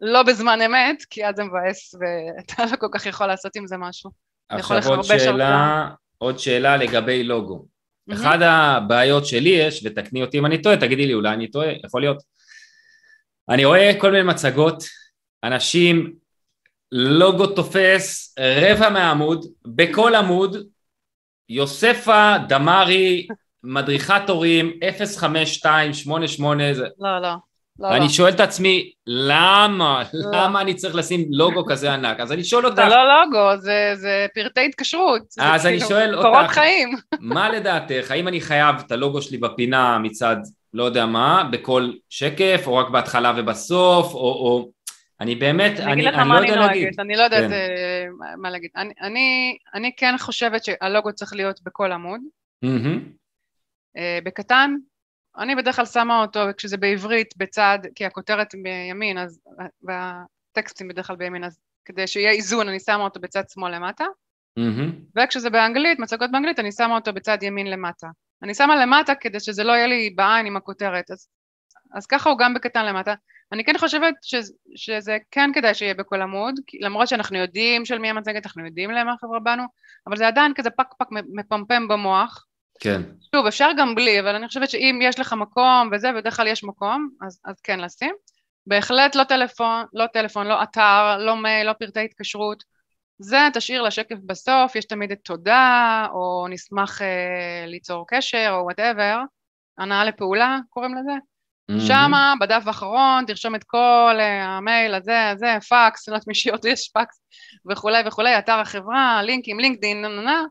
לא בזמן אמת, כי אז זה מבאס ואתה לא כל כך יכול לעשות עם זה משהו. עכשיו עוד שאלה, עוד שאלה לגבי לוגו. מהמם. אחד הבעיות שלי יש, ותקני אותי אם אני טועה, תגידי לי אולי אני טועה, יכול להיות. אני רואה כל מיני מצגות, אנשים, לוגו תופס רבע מהעמוד, בכל עמוד, יוספה דמארי, מדריכת הורים, 05288, זה... לא, לא. לא, ואני לא. שואל את עצמי, למה? לא. למה אני צריך לשים לוגו כזה ענק? אז אני שואל אותך, זה לא לוגו, זה, זה פרטי התקשרות. אז אני כאילו שואל קורות אותך, חיים. מה לדעתך, האם אני חייב את הלוגו שלי בפינה מצד לא יודע מה, בכל שקף, או רק בהתחלה ובסוף, או, או... אני באמת, אני אני, אני לא אני יודע להגיד. נוהגת, אני לא יודעת כן. אה, מה- להגיד. אני- אני- אני כן חושבת שהלוגו צריך להיות בכל עמוד. מהמם, אה, בקטן, אני בדרך כלל שמה אותו כשזה בעברית בצד, כי הכותרת בימין, אז, והטקסטים בדרך כלל בימין, אז כדי שיהיה איזון אני שמה אותו בצד שמאל למטה, מהמם, וכשזה באנגלית, מצגות באנגלית, אני שמה אותו בצד ימין למטה. אני שמה למטה כדי שזה לא יהיה לי בעין עם הכותרת, אז, אז ככה הוא גם בקטן למטה. אני כן חושבת שזה, שזה כן כדאי שיהיה בכל עמוד, למרות שאנחנו יודעים של מי המצגת, אנחנו יודעים למה החברה באנו, אבל זה עדיין כזה פק פק מפמפם במוח. כן, שוב, אפשר גם בלי, אבל אני חושבת שאם יש לך מקום וזה, ובדרך כלל יש מקום, אז, אז כן לשים. בהחלט לא טלפון, לא טלפון, לא אתר, לא מייל, לא פרטי התקשרות. זה תשאיר לשקף בסוף, יש תמיד את תודה, או נשמח אה, ליצור קשר, או whatever. הנעה לפעולה, קוראים לזה. מהמם, שמה, בדף האחרון, תרשום את כל אה, המייל הזה, הזה, פקס, לא יודעת מי שעוד יש פקס, וכולי וכולי, אתר החברה, לינקים, לינקדאין, נה נה נה,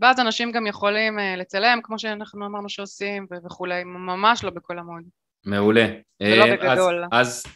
ואז אנשים גם יכולים אה, לצלם, כמו שאנחנו אמרנו שעושים, וכולי, ממש לא בכל עמוד. מעולה. ולא אה, בגדול. אז, אז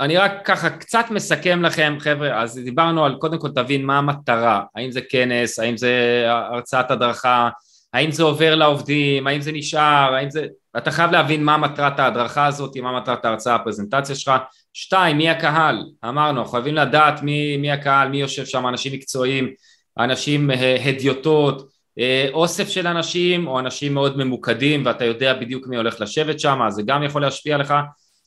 אני רק ככה קצת מסכם לכם, חבר'ה, אז דיברנו על קודם כל תבין מה המטרה, האם זה כנס, האם זה הרצאת הדרכה, האם זה עובר לעובדים, האם זה נשאר, האם זה... אתה חייב להבין מה מטרת ההדרכה הזאת, מה מטרת ההרצאה, הפרזנטציה שלך. שתיים, מי הקהל? אמרנו, חייבים לדעת מי, מי הקהל, מי יושב שם, אנשים מקצועיים, אנשים אה, הדיוטות, אה, אוסף של אנשים או אנשים מאוד ממוקדים ואתה יודע בדיוק מי הולך לשבת שם, אז זה גם יכול להשפיע לך.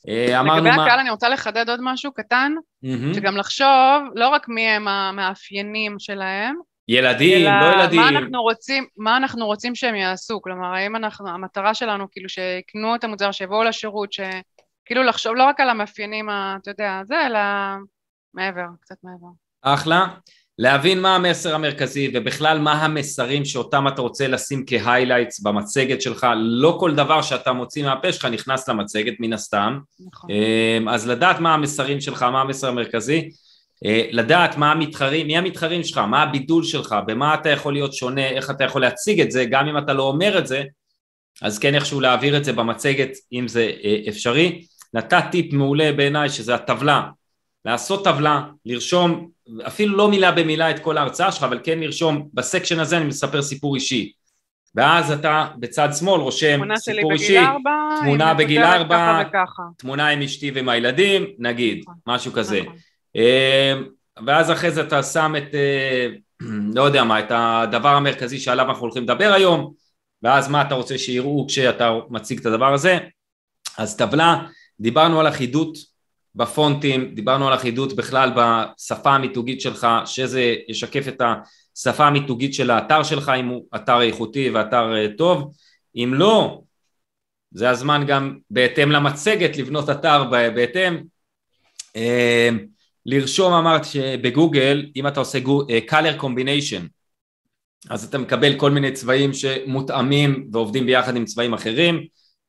אה, אמרנו לגבי מה... הקהל אני רוצה לחדד עוד משהו קטן, מהמם. שגם לחשוב לא רק מי הם המאפיינים שלהם, ילדים, לא ילדים. מה אנחנו רוצים, מה אנחנו רוצים שהם יעשו, כלומר האם אנחנו, המטרה שלנו כאילו שיקנו את המוצר, שיבואו לשירות, שכאילו לחשוב לא רק על המאפיינים, אתה יודע, זה, אלא מעבר, קצת מעבר. אחלה. להבין מה המסר המרכזי ובכלל מה המסרים שאותם אתה רוצה לשים כהיילייטס במצגת שלך, לא כל דבר שאתה מוציא מהפה שלך נכנס למצגת מן הסתם, נכון. אמ, אז לדעת מה המסרים שלך, מה המסר המרכזי, לדעת מה המתחרים, מי המתחרים שלך, מה הבידול שלך, במה אתה יכול להיות שונה, איך אתה יכול להציג את זה, גם אם אתה לא אומר את זה, אז כן איכשהו להעביר את זה במצגת אם זה אה, אפשרי. נתת טיפ מעולה בעיניי שזה הטבלה, לעשות טבלה, לרשום אפילו לא מילה במילה את כל ההרצאה שלך, אבל כן לרשום בסקשן הזה אני מספר סיפור אישי. ואז אתה בצד שמאל רושם סיפור אישי, תמונה בגיל ארבע. תמונה עם אשתי ועם הילדים, נגיד, נכון, משהו כזה. אה, ואז אחרי זה אתה שם את, אה, לא יודע מה, את הדבר המרכזי שעליו אנחנו הולכים לדבר היום, ואז מה אתה רוצה שיראו כשאתה מציג את הדבר הזה. אז טבלה, דיברנו על אחידות בפונטים, דיברנו על אחידות בכלל בשפה המיתוגית שלך, שזה ישקף את השפה המיתוגית של האתר שלך, אם הוא אתר איכותי ואתר אה, טוב. אם לא, זה הזמן גם בהתאם למצגת לבנות אתר בהתאם. אה, לרשום אמרת שבגוגל, אם אתה עושה גו- אה, color combination, אז אתה מקבל כל מיני צבעים שמותאמים ועובדים ביחד עם צבעים אחרים,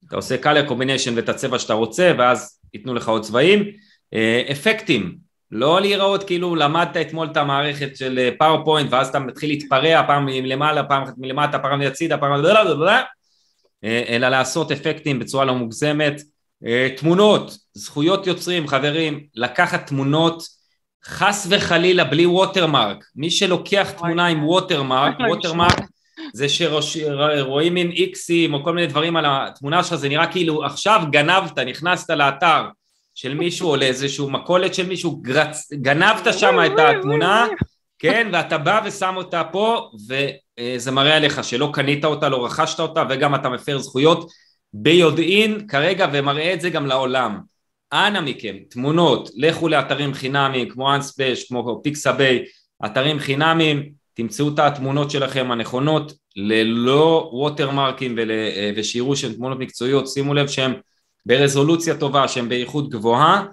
אתה עושה color combination ואת הצבע שאתה רוצה ואז ייתנו לך עוד צבעים. אה, אפקטים, לא להיראות כאילו למדת אתמול את המערכת של PowerPoint ואז אתה מתחיל להתפרע פעם מלמעלה, פעם אחת מלמטה, פעם מצידה, פעם... אה, אלא לעשות אפקטים בצורה לא מוגזמת. אה, תמונות, זכויות יוצרים, חברים, לקחת תמונות חס וחלילה בלי ווטרמרק. מי שלוקח תמונה עם ווטרמרק, ווטרמרק זה שרואים מין איקסים או כל מיני דברים על התמונה שלך, זה נראה כאילו עכשיו גנבת, נכנסת לאתר של מישהו או לאיזשהו מכולת של מישהו, גרצ... גנבת שם את התמונה, כן, ואתה בא ושם אותה פה, וזה מראה עליך שלא קנית אותה, לא רכשת אותה, וגם אתה מפר זכויות ביודעין כרגע, ומראה את זה גם לעולם. אנא מכם, תמונות, לכו לאתרים חינמיים כמו Unsplash, כמו Pixabay, אתרים חינמיים, תמצאו את התמונות שלכם הנכונות ללא watermark ים ול, ושיראו שהן תמונות מקצועיות, שימו לב שהן ברזולוציה טובה, שהן באיכות גבוהה,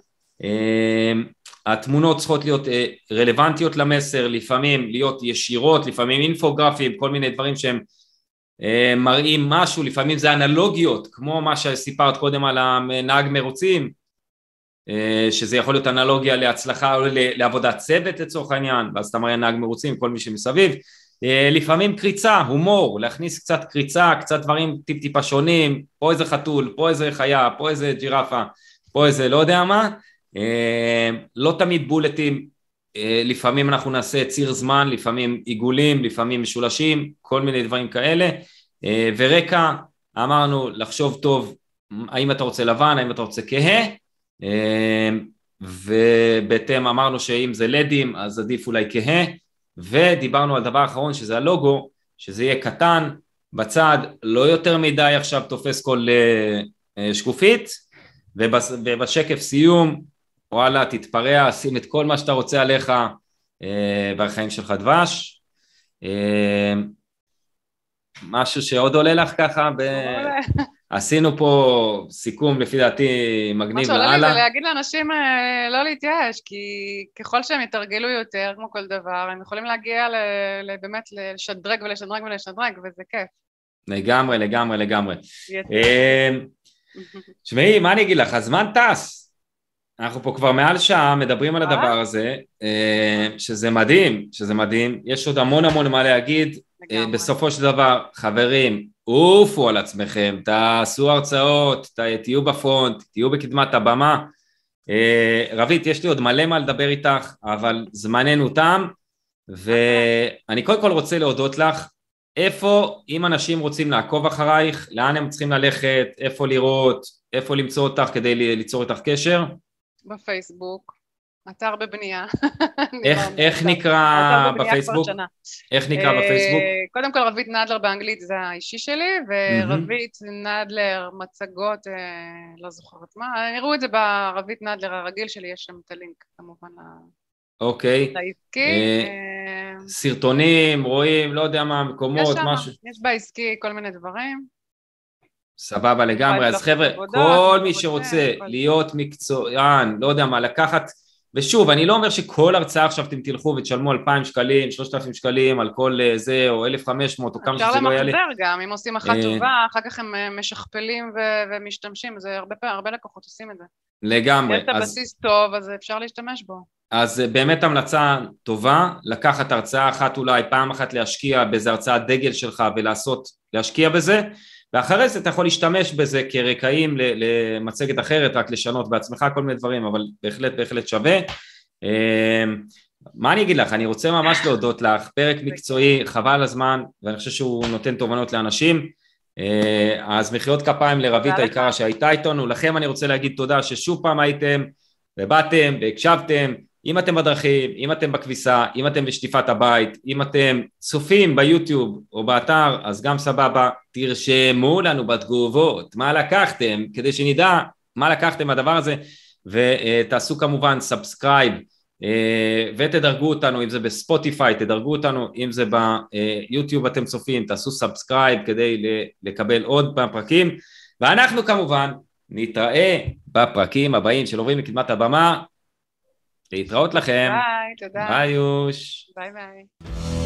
התמונות צריכות להיות רלוונטיות למסר, לפעמים להיות ישירות, לפעמים אינפוגרפיים, כל מיני דברים שהם מראים משהו, לפעמים זה אנלוגיות, כמו מה שסיפרת קודם על הנהג מרוצים, שזה יכול להיות אנלוגיה להצלחה או לעבודת צוות לצורך העניין, ואז אתה מראה נהג מרוצים, כל מי שמסביב, לפעמים קריצה, הומור, להכניס קצת קריצה, קצת דברים טיפ טיפה שונים, פה איזה חתול, פה איזה חיה, פה איזה ג'ירפה, פה איזה לא יודע מה, לא תמיד בולטים, לפעמים אנחנו נעשה ציר זמן, לפעמים עיגולים, לפעמים משולשים, כל מיני דברים כאלה, ורקע, אמרנו לחשוב טוב האם אתה רוצה לבן, האם אתה רוצה כהה, ובהתאם אמרנו שאם זה לדים אז עדיף אולי כהה, ודיברנו על דבר אחרון שזה הלוגו, שזה יהיה קטן, בצד, לא יותר מדי עכשיו תופס כל שקופית, ובשקף סיום, וואלה תתפרע, שים את כל מה שאתה רוצה עליך והחיים שלך דבש. משהו שעוד עולה לך ככה? ב... עשינו פה סיכום לפי דעתי מגניב לאללה. מה שעולה לי זה להגיד לאנשים לא להתייאש, כי ככל שהם יתרגלו יותר, כמו כל דבר, הם יכולים להגיע באמת לשדרג ולשדרג ולשדרג, וזה כיף. לגמרי, לגמרי, לגמרי. תשמעי, מה אני אגיד לך, הזמן טס. אנחנו פה כבר מעל שעה מדברים על הדבר הזה, שזה מדהים, שזה מדהים. יש עוד המון המון מה להגיד. בסופו של דבר, חברים, עופו על עצמכם, תעשו הרצאות, תהיו בפרונט, תהיו בקדמת הבמה. רבית, יש לי עוד מלא מה לדבר איתך, אבל זמננו תם, ואני קודם כל רוצה להודות לך. איפה, אם אנשים רוצים לעקוב אחרייך, לאן הם צריכים ללכת, איפה לראות, איפה למצוא אותך כדי ליצור איתך קשר? בפייסבוק. אתר בבנייה. איך, איך נקרא בפייסבוק? איך נקרא בפייסבוק? קודם כל רבית נדלר באנגלית זה האישי שלי, ורבית נדלר מצגות, אה, לא זוכרת מה, יראו את זה ברבית נדלר הרגיל שלי, יש שם את הלינק כמובן אוקיי. לעסקי. אה, אה, סרטונים, רואים, לא יודע מה, מקומות, משהו. יש בעסקי כל מיני דברים. סבבה לגמרי, אז חבר'ה, כל מי שרוצה להיות מקצוען, לא יודע מה, לקחת ושוב, אני לא אומר שכל הרצאה עכשיו אתם תלכו ותשלמו 2,000 שקלים, 3,000 שקלים על כל אה, זה, או 1,500, או כמה שזה לא יעלה. אפשר למחזר גם, אם עושים אחת אה, טובה, אחר כך הם אה, משכפלים ומשתמשים, זה הרבה, הרבה לקוחות עושים את זה. לגמרי. יש את הבסיס טוב, אז אפשר להשתמש בו. אז באמת המלצה טובה, לקחת הרצאה אחת אולי, פעם אחת להשקיע באיזה הרצאת דגל שלך ולעשות, להשקיע בזה, ואחרי זה אתה יכול להשתמש בזה כרקעים למצגת אחרת, רק לשנות בעצמך כל מיני דברים, אבל בהחלט בהחלט שווה. אמ, מה אני אגיד לך, אני רוצה ממש להודות לך, פרק מקצועי, חבל הזמן, ואני חושב שהוא נותן תובנות לאנשים. אה, אז מחיאות כפיים לרבית היקרה שהייתה איתנו, לכם אני רוצה להגיד תודה ששוב פעם הייתם ובאתם והקשבתם, אם אתם בדרכים, אם אתם בכביסה, אם אתם בשטיפת הבית, אם אתם צופים ביוטיוב או באתר, אז גם סבבה, תרשמו לנו בתגובות מה לקחתם, כדי שנדע מה לקחתם מהדבר הזה, ותעשו כמובן subscribe אה, ותדרגו אותנו, אם זה בספוטיפיי, תדרגו אותנו, אם זה ביוטיוב אתם צופים, תעשו subscribe כדי לקבל עוד פרקים, ואנחנו כמובן נתראה בפרקים הבאים של עוברים לקדמת הבמה להתראות לכם. ביי, תודה. ביי יוש. ביי ביי.